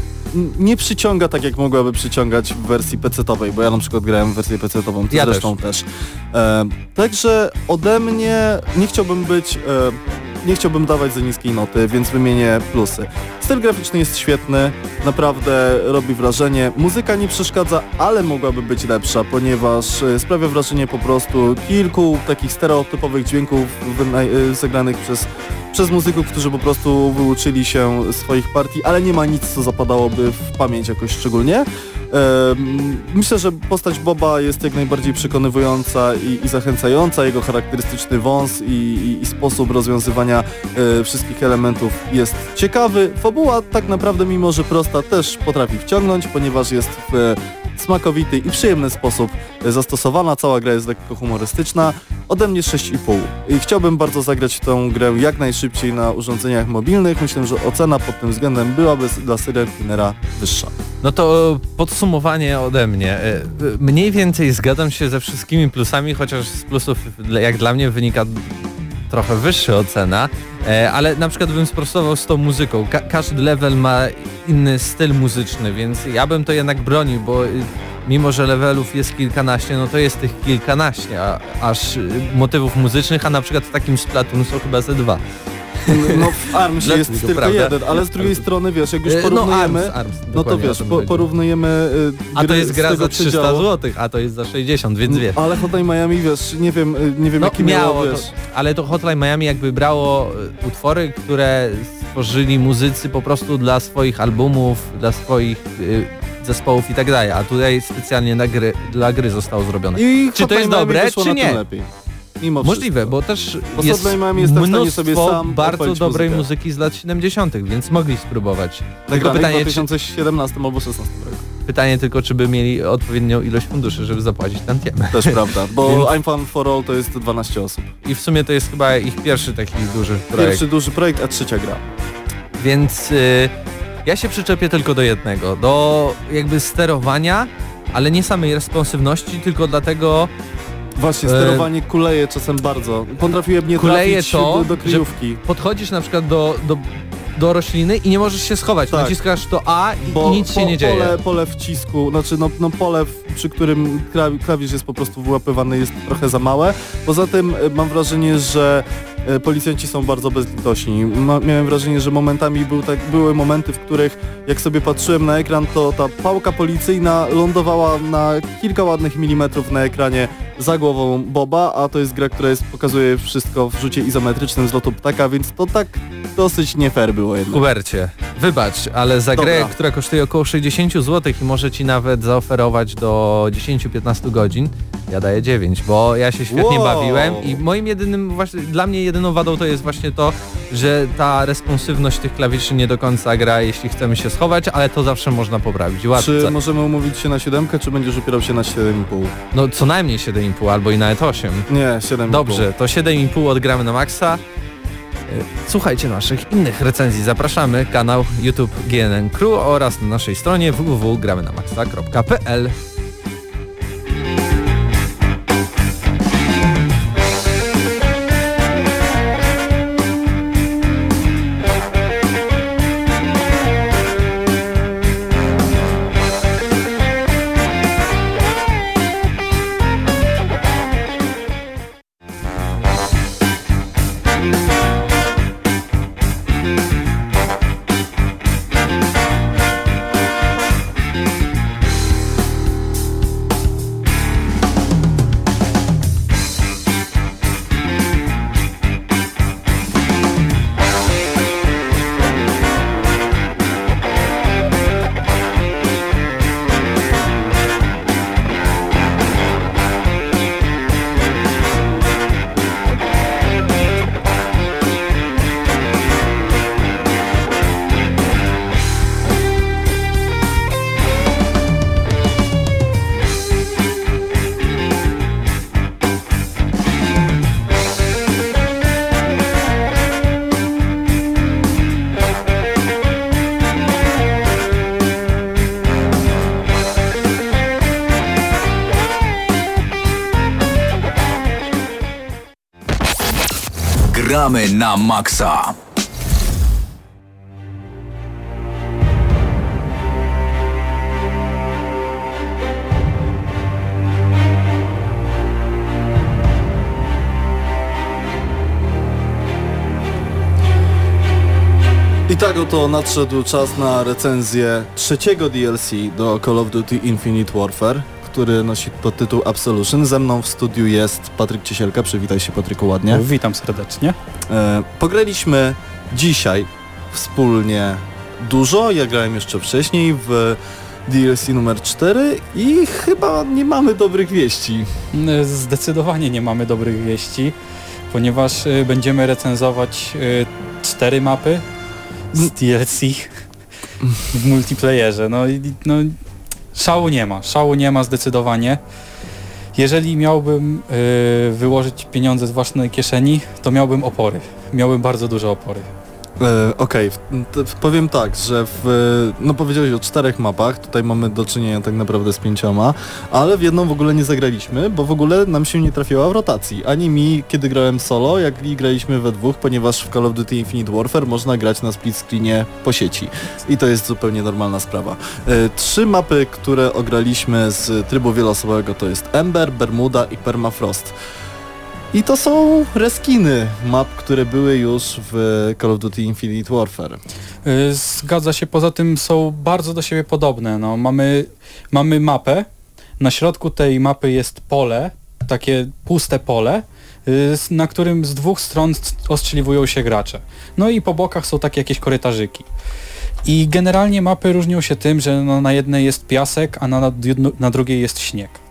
nie przyciąga tak jak mogłaby przyciągać w wersji PC-owej, bo ja na przykład grałem w wersję PC-ową, ty Ja zresztą też. Em, także ode mnie nie chciałbym być e, nie chciałbym dawać za niskiej noty, więc wymienię plusy. Styl graficzny jest świetny, naprawdę robi wrażenie. Muzyka nie przeszkadza, ale mogłaby być lepsza, ponieważ e, sprawia wrażenie po prostu kilku takich stereotypowych dźwięków e, zagranych przez, przez muzyków, którzy po prostu wyuczyli się swoich partii, ale nie ma nic, co zapadałoby w pamięć jakoś szczególnie. Myślę, że postać Boba jest jak najbardziej przekonywująca i, i zachęcająca. Jego charakterystyczny wąs i, i, i sposób rozwiązywania e, wszystkich elementów jest ciekawy. Fabuła tak naprawdę, mimo że prosta, też potrafi wciągnąć, ponieważ jest w e, smakowity i przyjemny sposób e, zastosowana. Cała gra jest lekko humorystyczna. Ode mnie 6,5. I chciałbym bardzo zagrać tą grę jak najszybciej na urządzeniach mobilnych. Myślę, że ocena pod tym względem byłaby dla serial wyższa. No to podsumowanie ode mnie. E, e, Mniej więcej zgadzam się ze wszystkimi plusami, chociaż z plusów jak dla mnie wynika trochę wyższa ocena, e, ale na przykład bym sprostował z tą muzyką. Ka każdy level ma inny styl muzyczny, więc ja bym to jednak bronił, bo mimo, że levelów jest kilkanaście, no to jest tych kilkanaście, a, aż motywów muzycznych, a na przykład w takim Splatoon są chyba ze dwa. *laughs* No w ARMS Dla- jest tylko prawda. jeden, ale z drugiej strony wiesz, jak już E, porównujemy, no, ARMS, ARMS, no to wiesz, po, porównujemy y, A to jest gra za 300 przedziału. zł, a to jest za 60, więc wiesz. Ale Hotline Miami, wiesz, nie wiem, y, nie wiem No jakie miało, miało, to, wiesz. ale to Hotline Miami jakby brało e, utwory, które stworzyli muzycy po prostu dla swoich albumów, dla swoich e, zespołów i tak dalej, a tutaj specjalnie gry, dla gry zostało zrobione. I Czy to jest dobre, czy nie? Mimo Możliwe, wszystko. bo też Bo jest mnóstwo bardzo dobrej muzykę. muzyki z lat 70., więc mogli spróbować. Tylko Nagrane w pytanie, czy, 2017 albo 2016 roku. pytanie tylko, czy by mieli odpowiednią ilość funduszy, żeby zapłacić tantiemy. Też prawda, *laughs* bo Więc- I'm Fun for All to jest 12 osób. I w sumie to jest chyba ich pierwszy taki duży projekt. Pierwszy duży projekt, a trzecia gra. Więc y, ja się przyczepię tylko do jednego, do jakby sterowania, ale nie samej responsywności, tylko dlatego Właśnie, E, sterowanie kuleje czasem bardzo. Potrafiłem nie Kuleje trafić to, do, do kryjówki. podchodzisz na przykład do, do, do rośliny i nie możesz się schować. Tak. Naciskasz to A i, Bo nic się po- nie dzieje. Pole, pole wcisku, znaczy no, no pole, przy którym klawisz jest po prostu wyłapywany jest trochę za małe. Poza tym e, mam wrażenie, że policjanci są bardzo bezlitośni. Ma, miałem wrażenie, że momentami był tak, były momenty, w których jak sobie patrzyłem na ekran, to ta pałka policyjna lądowała na kilka ładnych milimetrów na ekranie za głową Boba, a to jest gra, która jest, pokazuje wszystko w rzucie izometrycznym z lotu ptaka, więc to tak dosyć nie fair było jednak. Hubercie, wybacz, ale za Dobra. grę, która kosztuje około 60 zł i może ci nawet zaoferować do 10-15 godzin, ja daję 9, bo ja się świetnie Wow. bawiłem i moim jedynym, właśnie dla mnie jedyną wadą to jest właśnie to, że ta responsywność tych klawiszy nie do końca gra, jeśli chcemy się schować, ale to zawsze można poprawić. Łatwo. Czy możemy umówić się na siódemkę, czy będziesz opierał się na 7,5? No co najmniej 7,5 albo i nawet 8. Nie, 7,5. Dobrze, to 7,5 odgramy na maksa. E, Słuchajcie naszych innych recenzji. Zapraszamy kanał YouTube GNN Crew oraz na naszej stronie www.gramy-na-maxa.pl Gramy na maksa. tak oto nadszedł czas na recenzję trzeciego DLC do Call of Duty Infinite Warfare, który nosi podtytuł Absolution. Ze mną w studiu jest Patryk Ciesielka. Przywitaj się Patryku ładnie. Witam serdecznie. E, pograliśmy dzisiaj wspólnie dużo. Ja grałem jeszcze wcześniej w DLC numer 4 i chyba nie mamy dobrych wieści. Y, Zdecydowanie nie mamy dobrych wieści, ponieważ y, będziemy recenzować y, cztery mapy z DLC w multiplayerze. No, no szału nie ma, szału nie ma zdecydowanie. Jeżeli miałbym y, wyłożyć pieniądze z własnej kieszeni, to miałbym opory. Miałbym bardzo duże opory. E, Okej, w- powiem tak, że w, no powiedziałeś o czterech mapach, tutaj mamy do czynienia tak naprawdę z pięcioma, ale w jedną w ogóle nie zagraliśmy, bo w ogóle nam się nie trafiła w rotacji. Ani mi, kiedy grałem solo, jak i graliśmy we dwóch, ponieważ w Call of Duty Infinite Warfare można grać na split screenie po sieci. I to jest zupełnie normalna sprawa. E, Trzy mapy, które ograliśmy z trybu wielosobowego to jest Ember, Bermuda i Permafrost. I to są reskiny map, które były już w Call of Duty Infinite Warfare. Y, Zgadza się, poza tym są bardzo do siebie podobne. No, mamy, mamy mapę, na środku tej mapy jest pole, takie puste pole, y, na którym z dwóch stron ostrzeliwują się gracze. No i po bokach są takie jakieś korytarzyki. I generalnie mapy różnią się tym, że no, na jednej jest piasek, a na, na drugiej jest śnieg.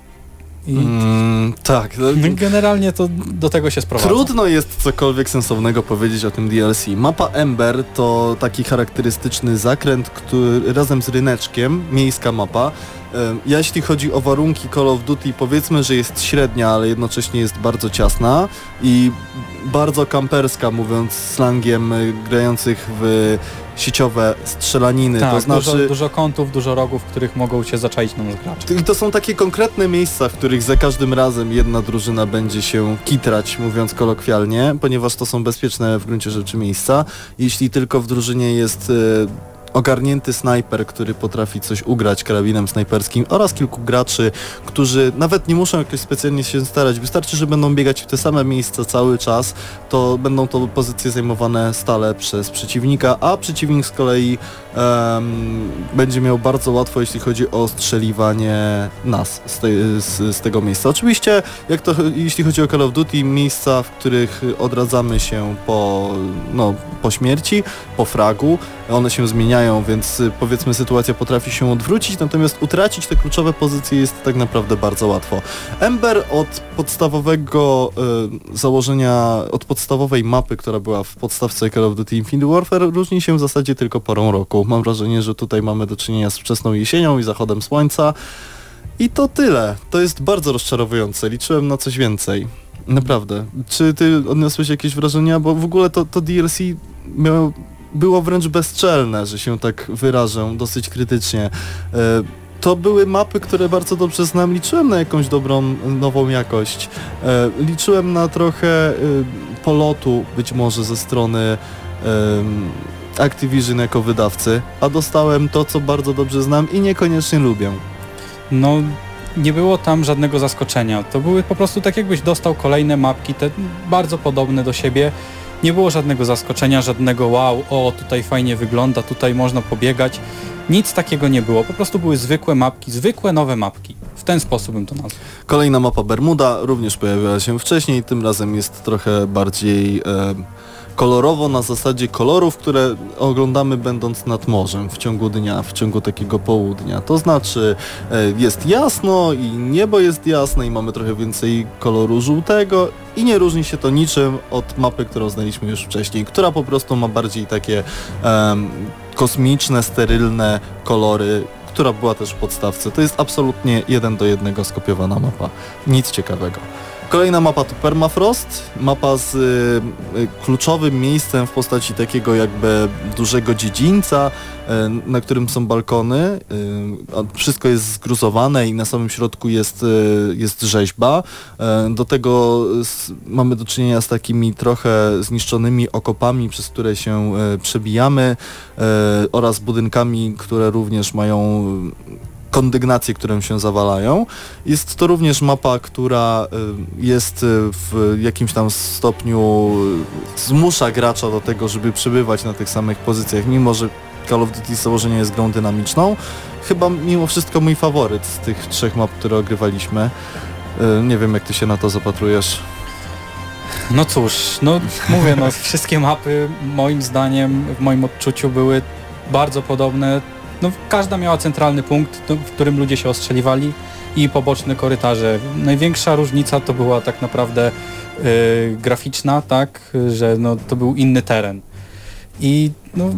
Mm, tak. no, *laughs* generalnie to do tego się sprowadza. Trudno jest cokolwiek sensownego powiedzieć o tym DLC. Mapa Ember to taki charakterystyczny zakręt, który razem z ryneczkiem, miejska mapa. Em, Jeśli chodzi o warunki Call of Duty, powiedzmy, że jest średnia, ale jednocześnie jest bardzo ciasna i bardzo kamperska, mówiąc slangiem y, grających w sieciowe strzelaniny. Tak, to znaczy... dużo, dużo kątów, dużo rogów, w których mogą cię zaczaić na nas gracze. I to są takie konkretne miejsca, w których za każdym razem jedna drużyna będzie się kitrać, mówiąc kolokwialnie, ponieważ to są bezpieczne w gruncie rzeczy miejsca. Jeśli tylko w drużynie jest e, ogarnięty snajper, który potrafi coś ugrać karabinem snajperskim oraz kilku graczy, którzy nawet nie muszą jakoś specjalnie się starać, wystarczy, że będą biegać w te same miejsca cały czas, to będą to pozycje zajmowane stale przez przeciwnika, a przeciwnik z kolei em, będzie miał bardzo łatwo, jeśli chodzi o strzeliwanie nas z, tej, z, z tego miejsca. Oczywiście, jak to, jeśli chodzi o Call of Duty, miejsca, w których odradzamy się po, no, po śmierci, po fragu, one się zmieniają, więc y, powiedzmy sytuacja potrafi się odwrócić, natomiast utracić te kluczowe pozycje jest tak naprawdę bardzo łatwo. Ember od podstawowego y, założenia, od podstawowej mapy, która była w podstawce Call of Duty Infinite Warfare, różni się w zasadzie tylko porą roku. Mam wrażenie, że tutaj mamy do czynienia z wczesną jesienią i zachodem słońca. I to tyle. To jest bardzo rozczarowujące. Liczyłem na coś więcej. Naprawdę. Czy ty odniosłeś jakieś wrażenia? Bo w ogóle to, to DLC miało, było wręcz bezczelne, że się tak wyrażę, dosyć krytycznie. E, to były mapy, które bardzo dobrze znam. Liczyłem na jakąś dobrą, nową jakość. E, liczyłem na trochę e, polotu być może ze strony Activision jako wydawcy, a dostałem to, co bardzo dobrze znam i niekoniecznie lubię. No, nie było tam żadnego zaskoczenia. To były po prostu tak jakbyś dostał kolejne mapki, te bardzo podobne do siebie. Nie było żadnego zaskoczenia, żadnego wow, o tutaj fajnie wygląda, tutaj można pobiegać. Nic takiego nie było, po prostu były zwykłe mapki, zwykłe nowe mapki. W ten sposób bym to nazwał. Kolejna mapa Bermuda również pojawiła się wcześniej, tym razem jest trochę bardziej kolorowo na zasadzie kolorów, które oglądamy będąc nad morzem w ciągu dnia, w ciągu takiego południa. To znaczy e, jest jasno i niebo jest jasne i mamy trochę więcej koloru żółtego i nie różni się to niczym od mapy, którą znaliśmy już wcześniej, która po prostu ma bardziej takie em, kosmiczne, sterylne kolory, która była też w podstawce. To jest absolutnie jeden do jednego skopiowana mapa. Nic ciekawego. Kolejna mapa to Permafrost, mapa z y, y, kluczowym miejscem w postaci takiego jakby dużego dziedzińca, y, na którym są balkony. y, wszystko jest zgruzowane i na samym środku jest, y, jest rzeźba. Y, do tego s- mamy do czynienia z takimi trochę zniszczonymi okopami, przez które się przebijamy oraz budynkami, które również mają kondygnacje, które się zawalają. Jest to również mapa, która y, jest y, w jakimś tam stopniu y, zmusza gracza do tego, żeby przebywać na tych samych pozycjach, mimo że Call of Duty z założenia jest grą dynamiczną. Chyba mimo wszystko mój faworyt z tych trzech map, które ogrywaliśmy. Nie wiem jak ty się na to zapatrujesz. No cóż, no mówię, no wszystkie mapy moim zdaniem, w moim odczuciu były bardzo podobne. No każda miała centralny punkt, w którym ludzie się ostrzeliwali i poboczne korytarze. Największa różnica to była tak naprawdę y, graficzna, tak, że no, to był inny teren. I no,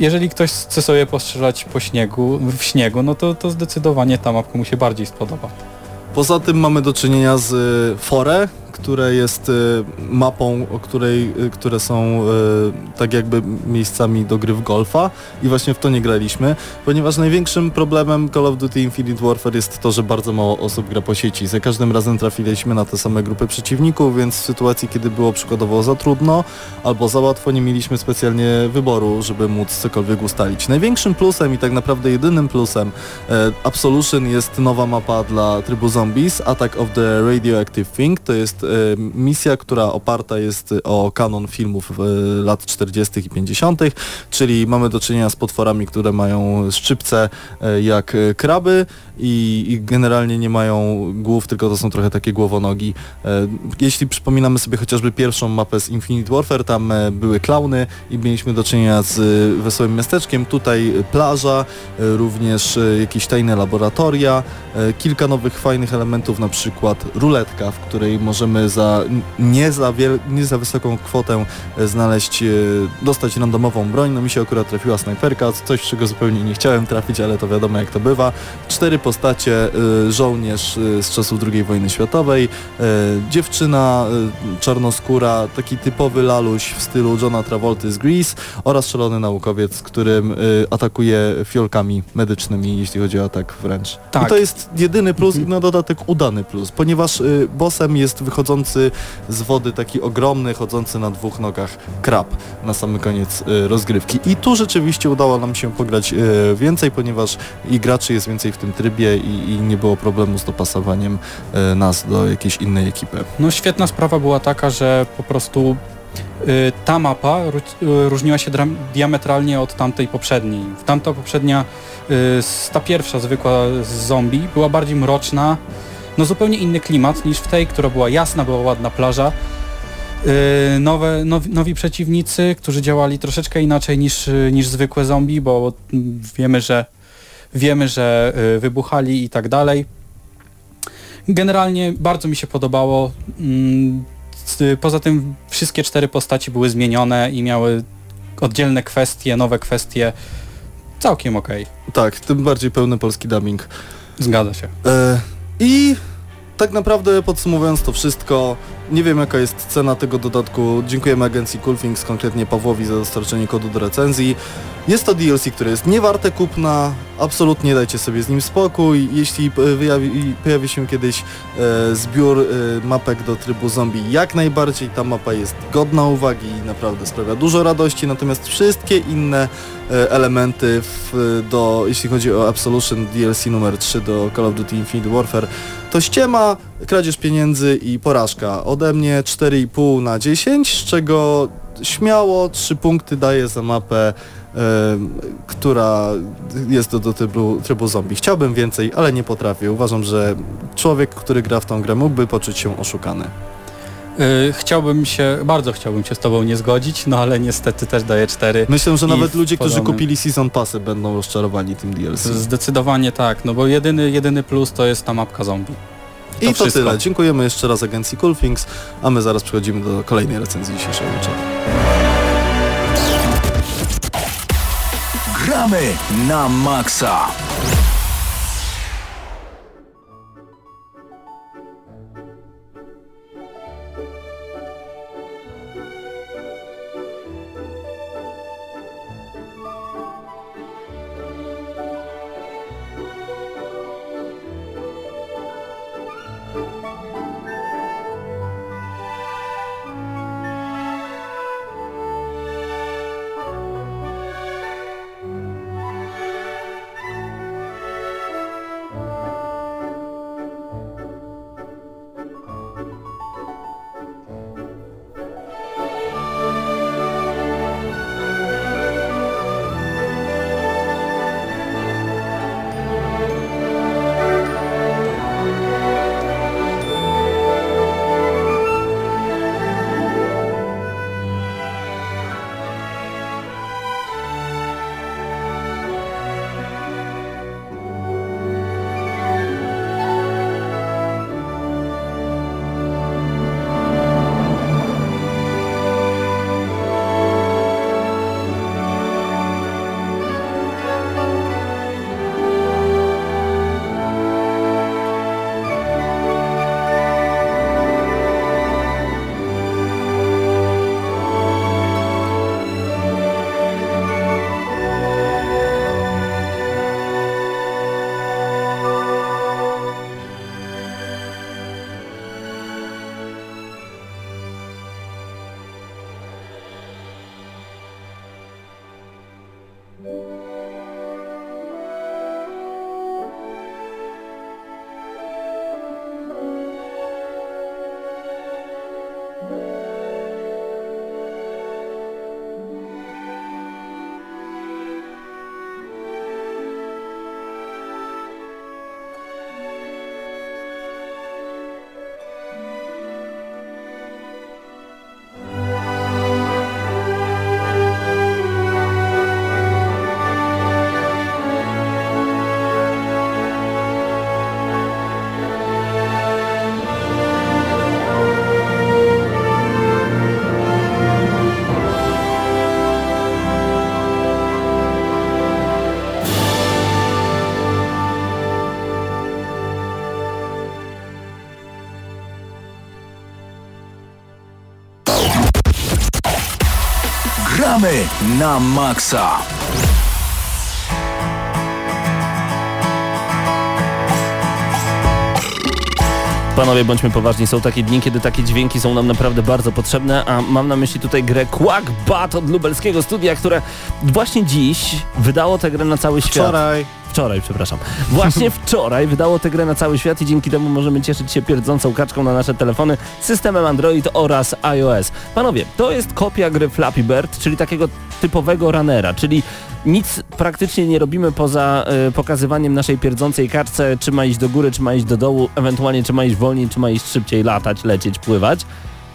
jeżeli ktoś chce sobie postrzelać po śniegu, w śniegu, no to, to zdecydowanie ta mapka mu się bardziej spodoba. Poza tym mamy do czynienia z y, Fore, które jest y, mapą, której, y, które są y, tak jakby miejscami do gry w golfa i właśnie w to nie graliśmy, ponieważ największym problemem Call of Duty Infinite Warfare jest to, że bardzo mało osób gra po sieci. Za każdym razem trafiliśmy na te same grupy przeciwników, więc w sytuacji, kiedy było przykładowo za trudno albo za łatwo, nie mieliśmy specjalnie wyboru, żeby móc cokolwiek ustalić. Największym plusem i tak naprawdę jedynym plusem e, Absolution jest nowa mapa dla trybu Zombies, Attack of the Radioactive Thing. To jest misja, która oparta jest o kanon filmów e, lat 40. i 50., czyli mamy do czynienia z potworami, które mają szczypce jak kraby i, generalnie nie mają głów, tylko to są trochę takie głowonogi. Jeśli przypominamy sobie chociażby pierwszą mapę z Infinite Warfare, tam były klauny i mieliśmy do czynienia z wesołym miasteczkiem. Tutaj plaża, również jakieś tajne laboratoria, kilka nowych fajnych elementów, na przykład ruletka, w której możemy za n- nie za, wiel, nie za wysoką kwotę e, znaleźć, e, dostać randomową broń. No mi się akurat trafiła snajperka, coś czego zupełnie nie chciałem trafić, ale to wiadomo jak to bywa. Cztery postacie, e, żołnierz z czasów II wojny światowej, dziewczyna czarnoskóra, taki typowy laluś w stylu Johna Travolty z Grease oraz szalony naukowiec, którym atakuje fiolkami medycznymi, jeśli chodzi o atak wręcz. Tak. I to jest jedyny plus i na dodatek udany plus, ponieważ bossem jest wychodzący z wody taki ogromny, chodzący na dwóch nogach krab na sam koniec y, rozgrywki. I tu rzeczywiście udało nam się pograć y, więcej, ponieważ i graczy jest więcej w tym trybie i, i nie było problemu z dopasowaniem y, nas do jakiejś innej ekipy. No świetna sprawa była taka, że po prostu ta mapa ró- różniła się diametralnie od tamtej poprzedniej. Tamta poprzednia, ta pierwsza zwykła z zombie była bardziej mroczna, no zupełnie inny klimat niż w tej, która była jasna, była ładna plaża. Y, nowe, nowi, nowi przeciwnicy, którzy działali troszeczkę inaczej niż, y, niż zwykłe zombie, bo mm, wiemy, że wiemy, że y, wybuchali i tak dalej. Generalnie bardzo mi się podobało. Mm, Poza tym wszystkie cztery postaci były zmienione i miały oddzielne kwestie, nowe kwestie. Całkiem okej. Tak, tym bardziej pełny polski dubbing. Zgadza się. E, I tak naprawdę podsumowując to wszystko, nie wiem jaka jest cena tego dodatku. Dziękujemy agencji Coolthings, konkretnie Pawłowi za dostarczenie kodu do recenzji. Jest to DLC, które jest niewarte kupna, absolutnie dajcie sobie z nim spokój. Jeśli wyjawi, pojawi się kiedyś e, zbiór e, mapek do trybu zombie, jak najbardziej ta mapa jest godna uwagi i naprawdę sprawia dużo radości, natomiast wszystkie inne elementy w, do, jeśli chodzi o Absolution DLC numer 3 do Call of Duty Infinite Warfare, to ściema, kradzież pieniędzy i porażka. Ode mnie 4,5 na 10, z czego śmiało 3 punkty daję za mapę, e, która jest do, do trybu, trybu zombie. Chciałbym więcej, ale nie potrafię. Uważam, że człowiek, który gra w tą grę mógłby poczuć się oszukany. Y, chciałbym się, bardzo chciałbym się z tobą nie zgodzić, no ale niestety też daję cztery. Myślę, że nawet ludzie, którzy podobnym- kupili Season Passy będą rozczarowani tym DLC. Zdecydowanie tak, no bo jedyny, jedyny plus to jest ta mapka zombie. I to wszystko. tyle. Dziękujemy jeszcze raz agencji Coolthings, a my zaraz przechodzimy do kolejnej recenzji dzisiejszego wieczoru. Gramy na maksa. Na maksa. Panowie, bądźmy poważni, są takie dni, kiedy takie dźwięki są nam naprawdę bardzo potrzebne, a mam na myśli tutaj grę Quack Bat od lubelskiego studia, które właśnie dziś wydało tę grę na cały świat. Wczoraj Wczoraj, przepraszam. Właśnie *laughs* wczoraj wydało tę grę na cały świat i dzięki temu możemy cieszyć się pierdzącą kaczką na nasze telefony, systemem Android oraz iOS. Panowie, to jest kopia gry Flappy Bird, czyli takiego typowego runnera, czyli nic praktycznie nie robimy poza y, pokazywaniem naszej pierdzącej kaczce, czy ma iść do góry, czy ma iść do dołu, ewentualnie czy ma iść wolniej, czy ma iść szybciej, latać, lecieć, pływać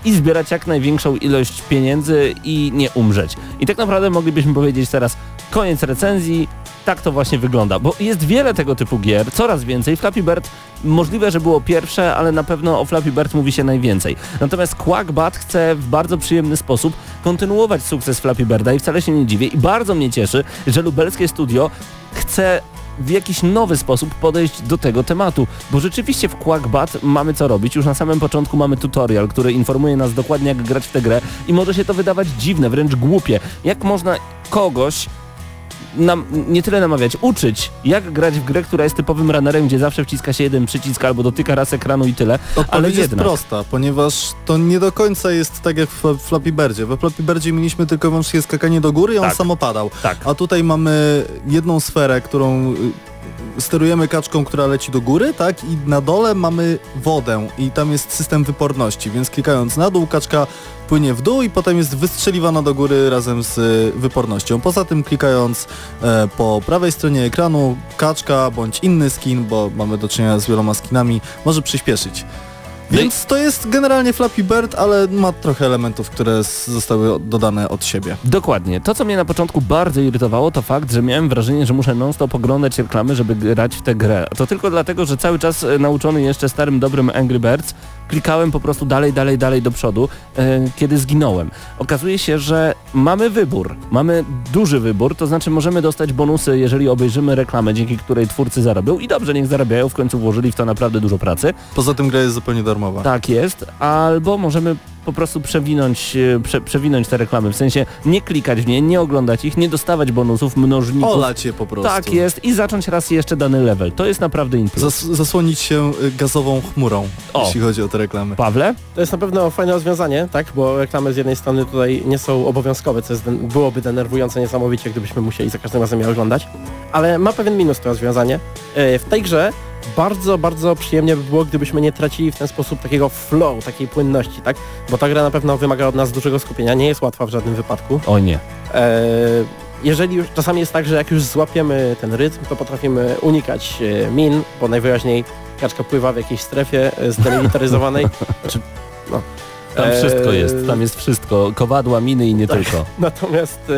i zbierać jak największą ilość pieniędzy i nie umrzeć. I tak naprawdę moglibyśmy powiedzieć teraz koniec recenzji, tak to właśnie wygląda, bo jest wiele tego typu gier, coraz więcej. Flappy Bird możliwe, że było pierwsze, ale na pewno o Flappy Bird mówi się najwięcej. Natomiast Quackbat chce w bardzo przyjemny sposób kontynuować sukces Flappy Birda i wcale się nie dziwię i bardzo mnie cieszy, że lubelskie studio chce w jakiś nowy sposób podejść do tego tematu, bo rzeczywiście w Quackbat mamy co robić. Już na samym początku mamy tutorial, który informuje nas dokładnie jak grać w tę grę i może się to wydawać dziwne, wręcz głupie. Jak można kogoś nam, nie tyle namawiać, uczyć, jak grać w grę, która jest typowym runnerem, gdzie zawsze wciska się jeden przycisk albo dotyka raz ekranu i tyle. Odpowiedź ale jest jednak. prosta, ponieważ to nie do końca jest tak jak w Flappy Birdzie. We Flappy Birdzie mieliśmy tylko wyłącznie skakanie do góry i on Tak. samo padał. Tak. A tutaj mamy jedną sferę, którą y, sterujemy kaczką, która leci do góry, tak? I na dole mamy wodę i tam jest system wyporności, więc klikając na dół kaczka płynie w dół i potem jest wystrzeliwana do góry razem z y, wypornością. Poza tym klikając e, po prawej stronie ekranu kaczka bądź inny skin, bo mamy do czynienia z wieloma skinami, może przyspieszyć. No Więc to jest generalnie Flappy Bird, ale ma trochę elementów, które zostały dodane od siebie. Dokładnie. To, co mnie na początku bardzo irytowało, to fakt, że miałem wrażenie, że muszę non-stop oglądać reklamy, żeby grać w tę grę. To tylko dlatego, że cały czas e, nauczony jeszcze starym, dobrym Angry Birds, klikałem po prostu dalej, dalej, dalej do przodu, e, kiedy zginąłem. Okazuje się, że mamy wybór. Mamy duży wybór, to znaczy możemy dostać bonusy, jeżeli obejrzymy reklamę, dzięki której twórcy zarobią i dobrze, niech zarabiają, w końcu włożyli w to naprawdę dużo pracy. Poza tym gra jest zupełnie darmowa. Tak jest, albo możemy po prostu przewinąć, e, prze, przewinąć te reklamy, w sensie nie klikać w nie, nie oglądać ich, nie dostawać bonusów, mnożników. Olać je po prostu. Tak jest i zacząć raz jeszcze dany level. To jest naprawdę impuls. Zas zasłonić się y, gazową chmurą, O. jeśli chodzi o te reklamy. Pawle? To jest na pewno fajne rozwiązanie, tak? Bo reklamy z jednej strony tutaj nie są obowiązkowe, co jest, den- byłoby denerwujące niesamowicie, gdybyśmy musieli za każdym razem je oglądać. Ale ma pewien minus to rozwiązanie. E, W tej grze bardzo, bardzo przyjemnie by było, gdybyśmy nie tracili w ten sposób takiego flow, takiej płynności, tak? Bo ta gra na pewno wymaga od nas dużego skupienia, nie jest łatwa w żadnym wypadku. O nie. E, jeżeli już, czasami jest tak, że jak już złapiemy ten rytm, to potrafimy unikać e, min, bo najwyraźniej kaczka pływa w jakiejś strefie e, *laughs* zdelimitaryzowanej. Czy, no. Tam Eee, wszystko jest, tam jest wszystko. Kowadła, miny i nie Tak. tylko. *laughs* Natomiast e,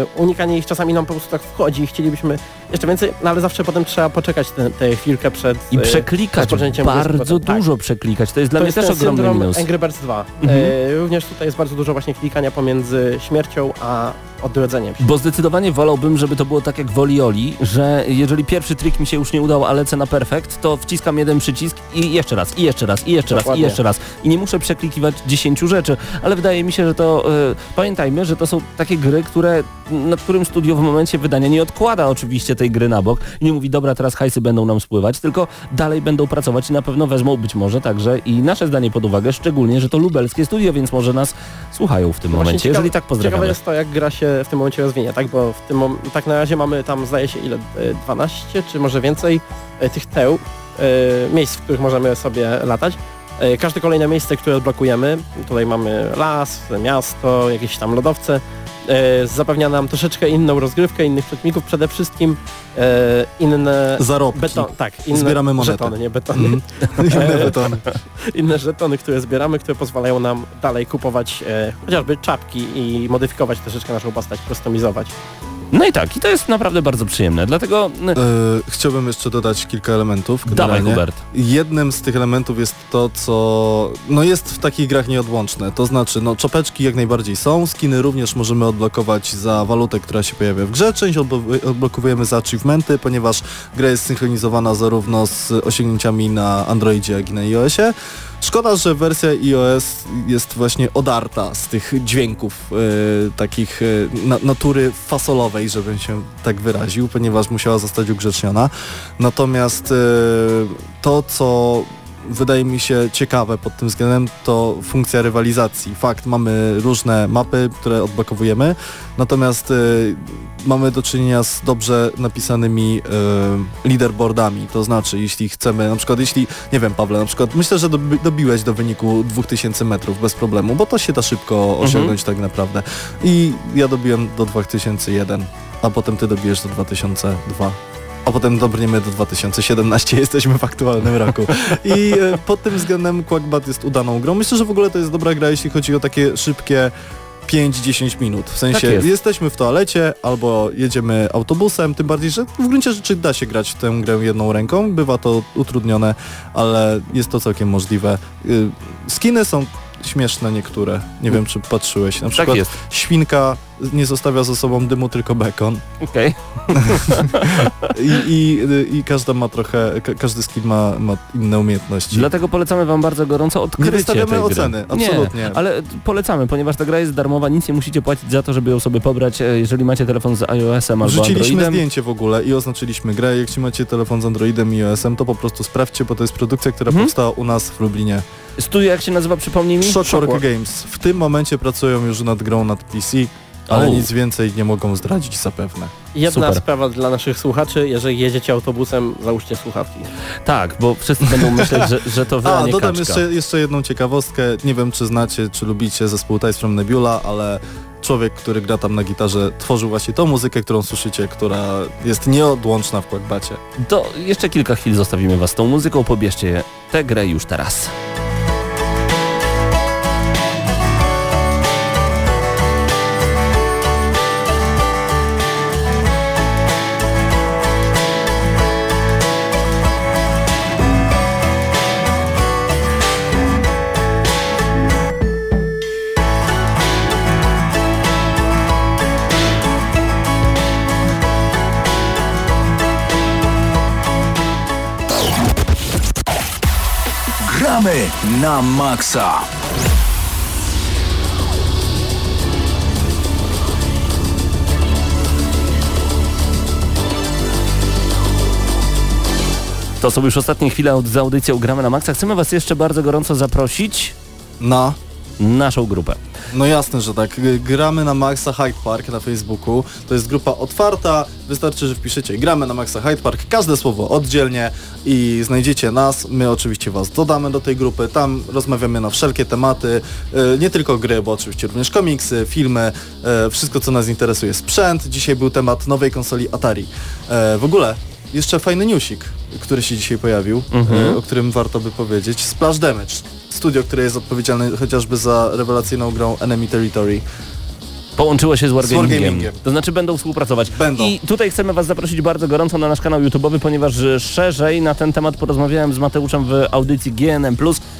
e, unikanie ich czasami nam po prostu tak wchodzi i chcielibyśmy jeszcze więcej, no ale zawsze potem trzeba poczekać tę chwilkę przed... I e, przeklikać, bardzo powrotem. Tak. dużo przeklikać. To jest dla to mnie jest też ogromny minus. Angry Birds 2. Mhm. E, również tutaj jest bardzo dużo właśnie klikania pomiędzy śmiercią a odrodzeniem się. Bo zdecydowanie wolałbym, żeby to było tak jak w Olioli, że jeżeli pierwszy trik mi się już nie udał, a lecę na perfekt, to wciskam jeden przycisk i jeszcze raz, i jeszcze raz, i jeszcze raz, i Dokładnie. jeszcze raz. I nie muszę przeklikiwać 10 rzeczy, ale wydaje mi się, że to, e, pamiętajmy, że to są takie gry, które, nad którym studio w momencie wydania nie odkłada oczywiście tej gry na bok i nie mówi, dobra, teraz hajsy będą nam spływać, tylko dalej będą pracować i na pewno wezmą być może także i nasze zdanie pod uwagę, szczególnie, że to lubelskie studio, więc może nas słuchają w tym Właśnie momencie. ciekawe- jeżeli tak, Ciekawe pozdrawiamy. jest to, jak gra się w tym momencie rozwinie, tak? Bo w tym tak na razie mamy tam zdaje się ile? e, 12 czy może więcej e, tych teł, e, miejsc, w których możemy sobie latać. E, Każde kolejne miejsce, które odblokujemy, tutaj mamy las, miasto, jakieś tam lodowce, e, zapewnia nam troszeczkę inną rozgrywkę, innych przeciwników, przede wszystkim e, inne Zarobki. beton, tak, inne Zbieramy monety. żetony, nie betony, Mhm. *laughs* Inne betony. *laughs* inne żetony, które zbieramy, które pozwalają nam dalej kupować e, chociażby czapki i modyfikować troszeczkę naszą postać, customizować. No i tak, i to jest naprawdę bardzo przyjemne, dlatego E, chciałbym jeszcze dodać kilka elementów. dawaj generalnie. Hubert. Jednym z tych elementów jest to, co no jest w takich grach nieodłączne. To znaczy, no czopeczki jak najbardziej są, skiny również możemy odblokować za walutę, która się pojawia w grze. Część odblo- odblokowujemy za achievementy, ponieważ gra jest synchronizowana zarówno z osiągnięciami na Androidzie, jak i na iOSie. Szkoda, że wersja iOS jest właśnie odarta z tych dźwięków e, takich e, na, natury fasolowej, żebym się tak wyraził, ponieważ musiała zostać ugrzeczniona. Natomiast e, to, co wydaje mi się ciekawe pod tym względem, to funkcja rywalizacji. Fakt, mamy różne mapy, które odblokowujemy, natomiast e, mamy do czynienia z dobrze napisanymi e, leaderboardami. To znaczy, jeśli chcemy, na przykład, jeśli, nie wiem, Pawle, na przykład, myślę, że dobi dobiłeś do wyniku 2000 metrów bez problemu, bo to się da szybko osiągnąć tak naprawdę. I ja dobiłem do 2001, a potem ty dobijesz do 2002 a potem dobrniemy do 2017, *laughs* jesteśmy w aktualnym roku. I e, pod tym względem Quackbat jest udaną grą. Myślę, że w ogóle to jest dobra gra, jeśli chodzi o takie szybkie 5-10 minut. W sensie Tak jest. jesteśmy w toalecie albo jedziemy autobusem, tym bardziej, że w gruncie rzeczy da się grać w tę grę jedną ręką. Bywa to utrudnione, ale jest to całkiem możliwe. Y, Skiny są śmieszne niektóre. Nie wiem, czy patrzyłeś. Na Tak przykład jest. świnka nie zostawia za sobą dymu, tylko bekon. Okej. *laughs* I, i, i każda ma trochę, ka, każdy skin ma, ma inne umiejętności. Dlatego polecamy wam bardzo gorąco odkrycie Nie wystawiamy gry. oceny, absolutnie. Nie, ale polecamy, ponieważ ta gra jest darmowa, nic nie musicie płacić za to, żeby ją sobie pobrać, e, jeżeli macie telefon z iOS-em albo Wrzuciliśmy Androidem. zdjęcie w ogóle i oznaczyliśmy grę. Jak macie telefon z Androidem i iOS-em, to po prostu sprawdźcie, bo to jest produkcja, która Mhm. powstała u nas w Lublinie. Studio jak się nazywa, przypomnij mi? Shotwork. Games. W tym momencie pracują już nad grą nad PC, ale O. nic więcej nie mogą zdradzić zapewne. Jedna Super. sprawa dla naszych słuchaczy, jeżeli jedziecie autobusem, załóżcie słuchawki. Tak, bo wszyscy będą myśleć, że, że to wy, a, A, nie dodam kaczka. jeszcze, jeszcze jedną ciekawostkę. Nie wiem, czy znacie, czy lubicie zespół Ties from Nebula, ale człowiek, który gra tam na gitarze, tworzył właśnie tą muzykę, którą słyszycie, która jest nieodłączna w Quackbacie. To jeszcze kilka chwil zostawimy was z tą muzyką, pobierzcie tę grę już teraz. Na maksa. To są już ostatnie chwile od- z audycją Gramy na Maxa. Chcemy was jeszcze bardzo gorąco zaprosić Na naszą grupę. No jasne, że tak. Gramy na Maxa Hyde Park na Facebooku. To jest grupa otwarta. Wystarczy, że wpiszecie gramy na Maxa Hyde Park, każde słowo oddzielnie i znajdziecie nas. My oczywiście was dodamy do tej grupy. Tam rozmawiamy na wszelkie tematy. E, Nie tylko gry, bo oczywiście również komiksy, filmy, e, wszystko co nas interesuje. Sprzęt. Dzisiaj był temat nowej konsoli Atari. E, W ogóle jeszcze fajny newsik, który się dzisiaj pojawił, Mhm. o którym warto by powiedzieć. Splash Damage. Studio, które jest odpowiedzialne chociażby za rewelacyjną grą Enemy Territory. Połączyło się z Wargamingiem. Wargamingiem. To znaczy będą współpracować. Będą. I tutaj chcemy was zaprosić bardzo gorąco na nasz kanał YouTube'owy, ponieważ e, szerzej na ten temat porozmawiałem z Mateuszem w audycji GNM+,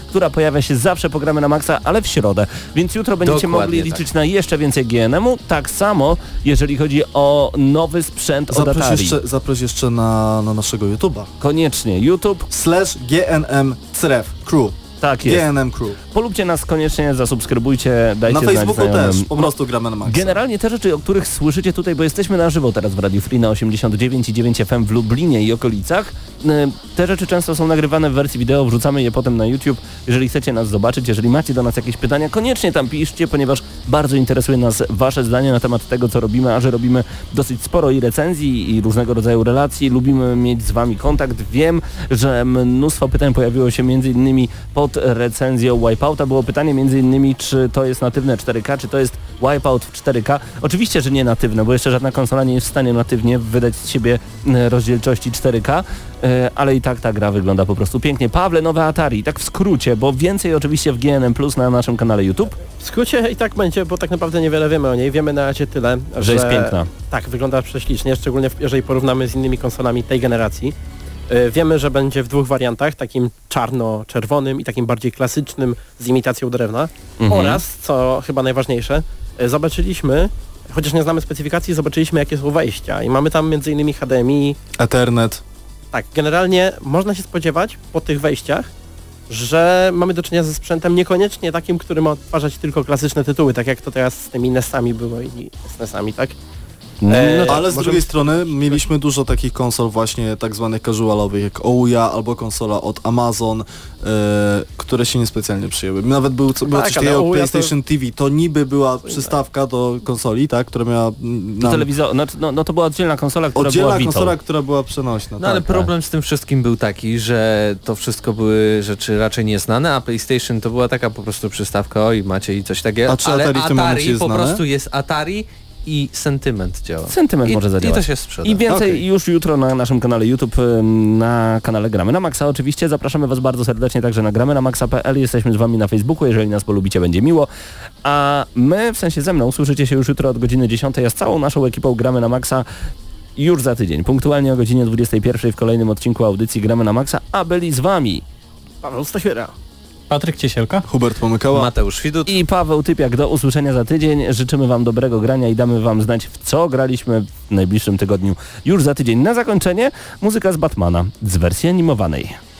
która pojawia się zawsze programy na maksa, ale w środę. Więc jutro będziecie Dokładnie mogli tak. liczyć na jeszcze więcej GNM-u. Tak samo, jeżeli chodzi o nowy sprzęt od Zaproś Atari. jeszcze, zaproś jeszcze na, na naszego YouTube'a. Koniecznie. YouTube Slash GNM Crew. Tak jest. GNM Crew. Polubcie nas koniecznie, zasubskrybujcie, dajcie Na Facebooku też, po prostu gramy na maksa. Generalnie te rzeczy, o których słyszycie tutaj, bo jesteśmy na żywo teraz w Radiu Free na 89,9 FM w Lublinie i okolicach, te rzeczy często są nagrywane w wersji wideo, wrzucamy je potem na YouTube. Jeżeli chcecie nas zobaczyć, jeżeli macie do nas jakieś pytania, koniecznie tam piszcie, ponieważ bardzo interesuje nas wasze zdanie na temat tego, co robimy, a że robimy dosyć sporo i recenzji i różnego rodzaju relacji, lubimy mieć z wami kontakt. Wiem, że mnóstwo pytań pojawiło się między innymi pod recenzją Wipeouta. Było pytanie innymi, czy to jest natywne 4K, czy to jest Wipeout w 4K. Oczywiście, że nie natywne, bo jeszcze żadna konsola nie jest w stanie natywnie wydać z siebie e, rozdzielczości 4K, e, ale i tak ta gra wygląda po prostu pięknie. Pawle, nowe Atari, tak w skrócie, bo więcej oczywiście w GNM Plus na naszym kanale YouTube. W skrócie i tak będzie, bo tak naprawdę niewiele wiemy o niej. Wiemy na razie tyle, że, jest piękna. Tak, wygląda prześlicznie, szczególnie jeżeli porównamy z innymi konsolami tej generacji. E, Wiemy, że będzie w dwóch wariantach, takim czarno-czerwonym i takim bardziej klasycznym z imitacją drewna. Mhm. Oraz, co chyba najważniejsze, e, zobaczyliśmy, chociaż nie znamy specyfikacji, zobaczyliśmy jakie są wejścia i mamy tam m.in. HDMI. Ethernet. Tak, generalnie można się spodziewać po tych wejściach, że mamy do czynienia ze sprzętem niekoniecznie takim, który ma odtwarzać tylko klasyczne tytuły, tak jak to teraz z tymi NES-ami było i SNES-ami, tak? E, No tak. Ale z możemy- drugiej strony mieliśmy dużo takich konsol właśnie tak zwanych casualowych jak Ouya albo konsola od Amazon, e, które się niespecjalnie przyjęły. Nawet był, co, było tak, coś ale takiego Ouya to- PlayStation TV, to niby była przystawka do konsoli, tak, która miała nam, telewizor, no, no, no to była oddzielna konsola, która była oddzielna konsola, która była przenośna. No ale tak. problem z tym wszystkim był taki, że to wszystko były rzeczy raczej nieznane, a PlayStation to była taka po prostu przystawka, oj macie i coś takiego, A czy ale Atari w tym momencie jest po znane? prostu jest Atari i sentyment działa. Sentyment I, może I zadziałać. to się sprzeda. I więcej Okej. już jutro na naszym kanale YouTube, na kanale Gramy na Maxa oczywiście. Zapraszamy Was bardzo serdecznie także na gramy na maxa.pl. Jesteśmy z Wami na Facebooku, jeżeli nas polubicie będzie miło. A my, w sensie ze mną, słyszycie się już jutro od godziny 10, a z całą naszą ekipą Gramy na Maxa już za tydzień, punktualnie o godzinie 21 w kolejnym odcinku audycji Gramy na Maxa, a byli z Wami Paweł Stachera. Patryk Ciesielka? Hubert pomykała. Mateusz Widut. i Paweł Typiak. Do usłyszenia za tydzień. Życzymy Wam dobrego grania i damy Wam znać, w co graliśmy w najbliższym tygodniu już za tydzień. Na zakończenie muzyka z Batmana z wersji animowanej.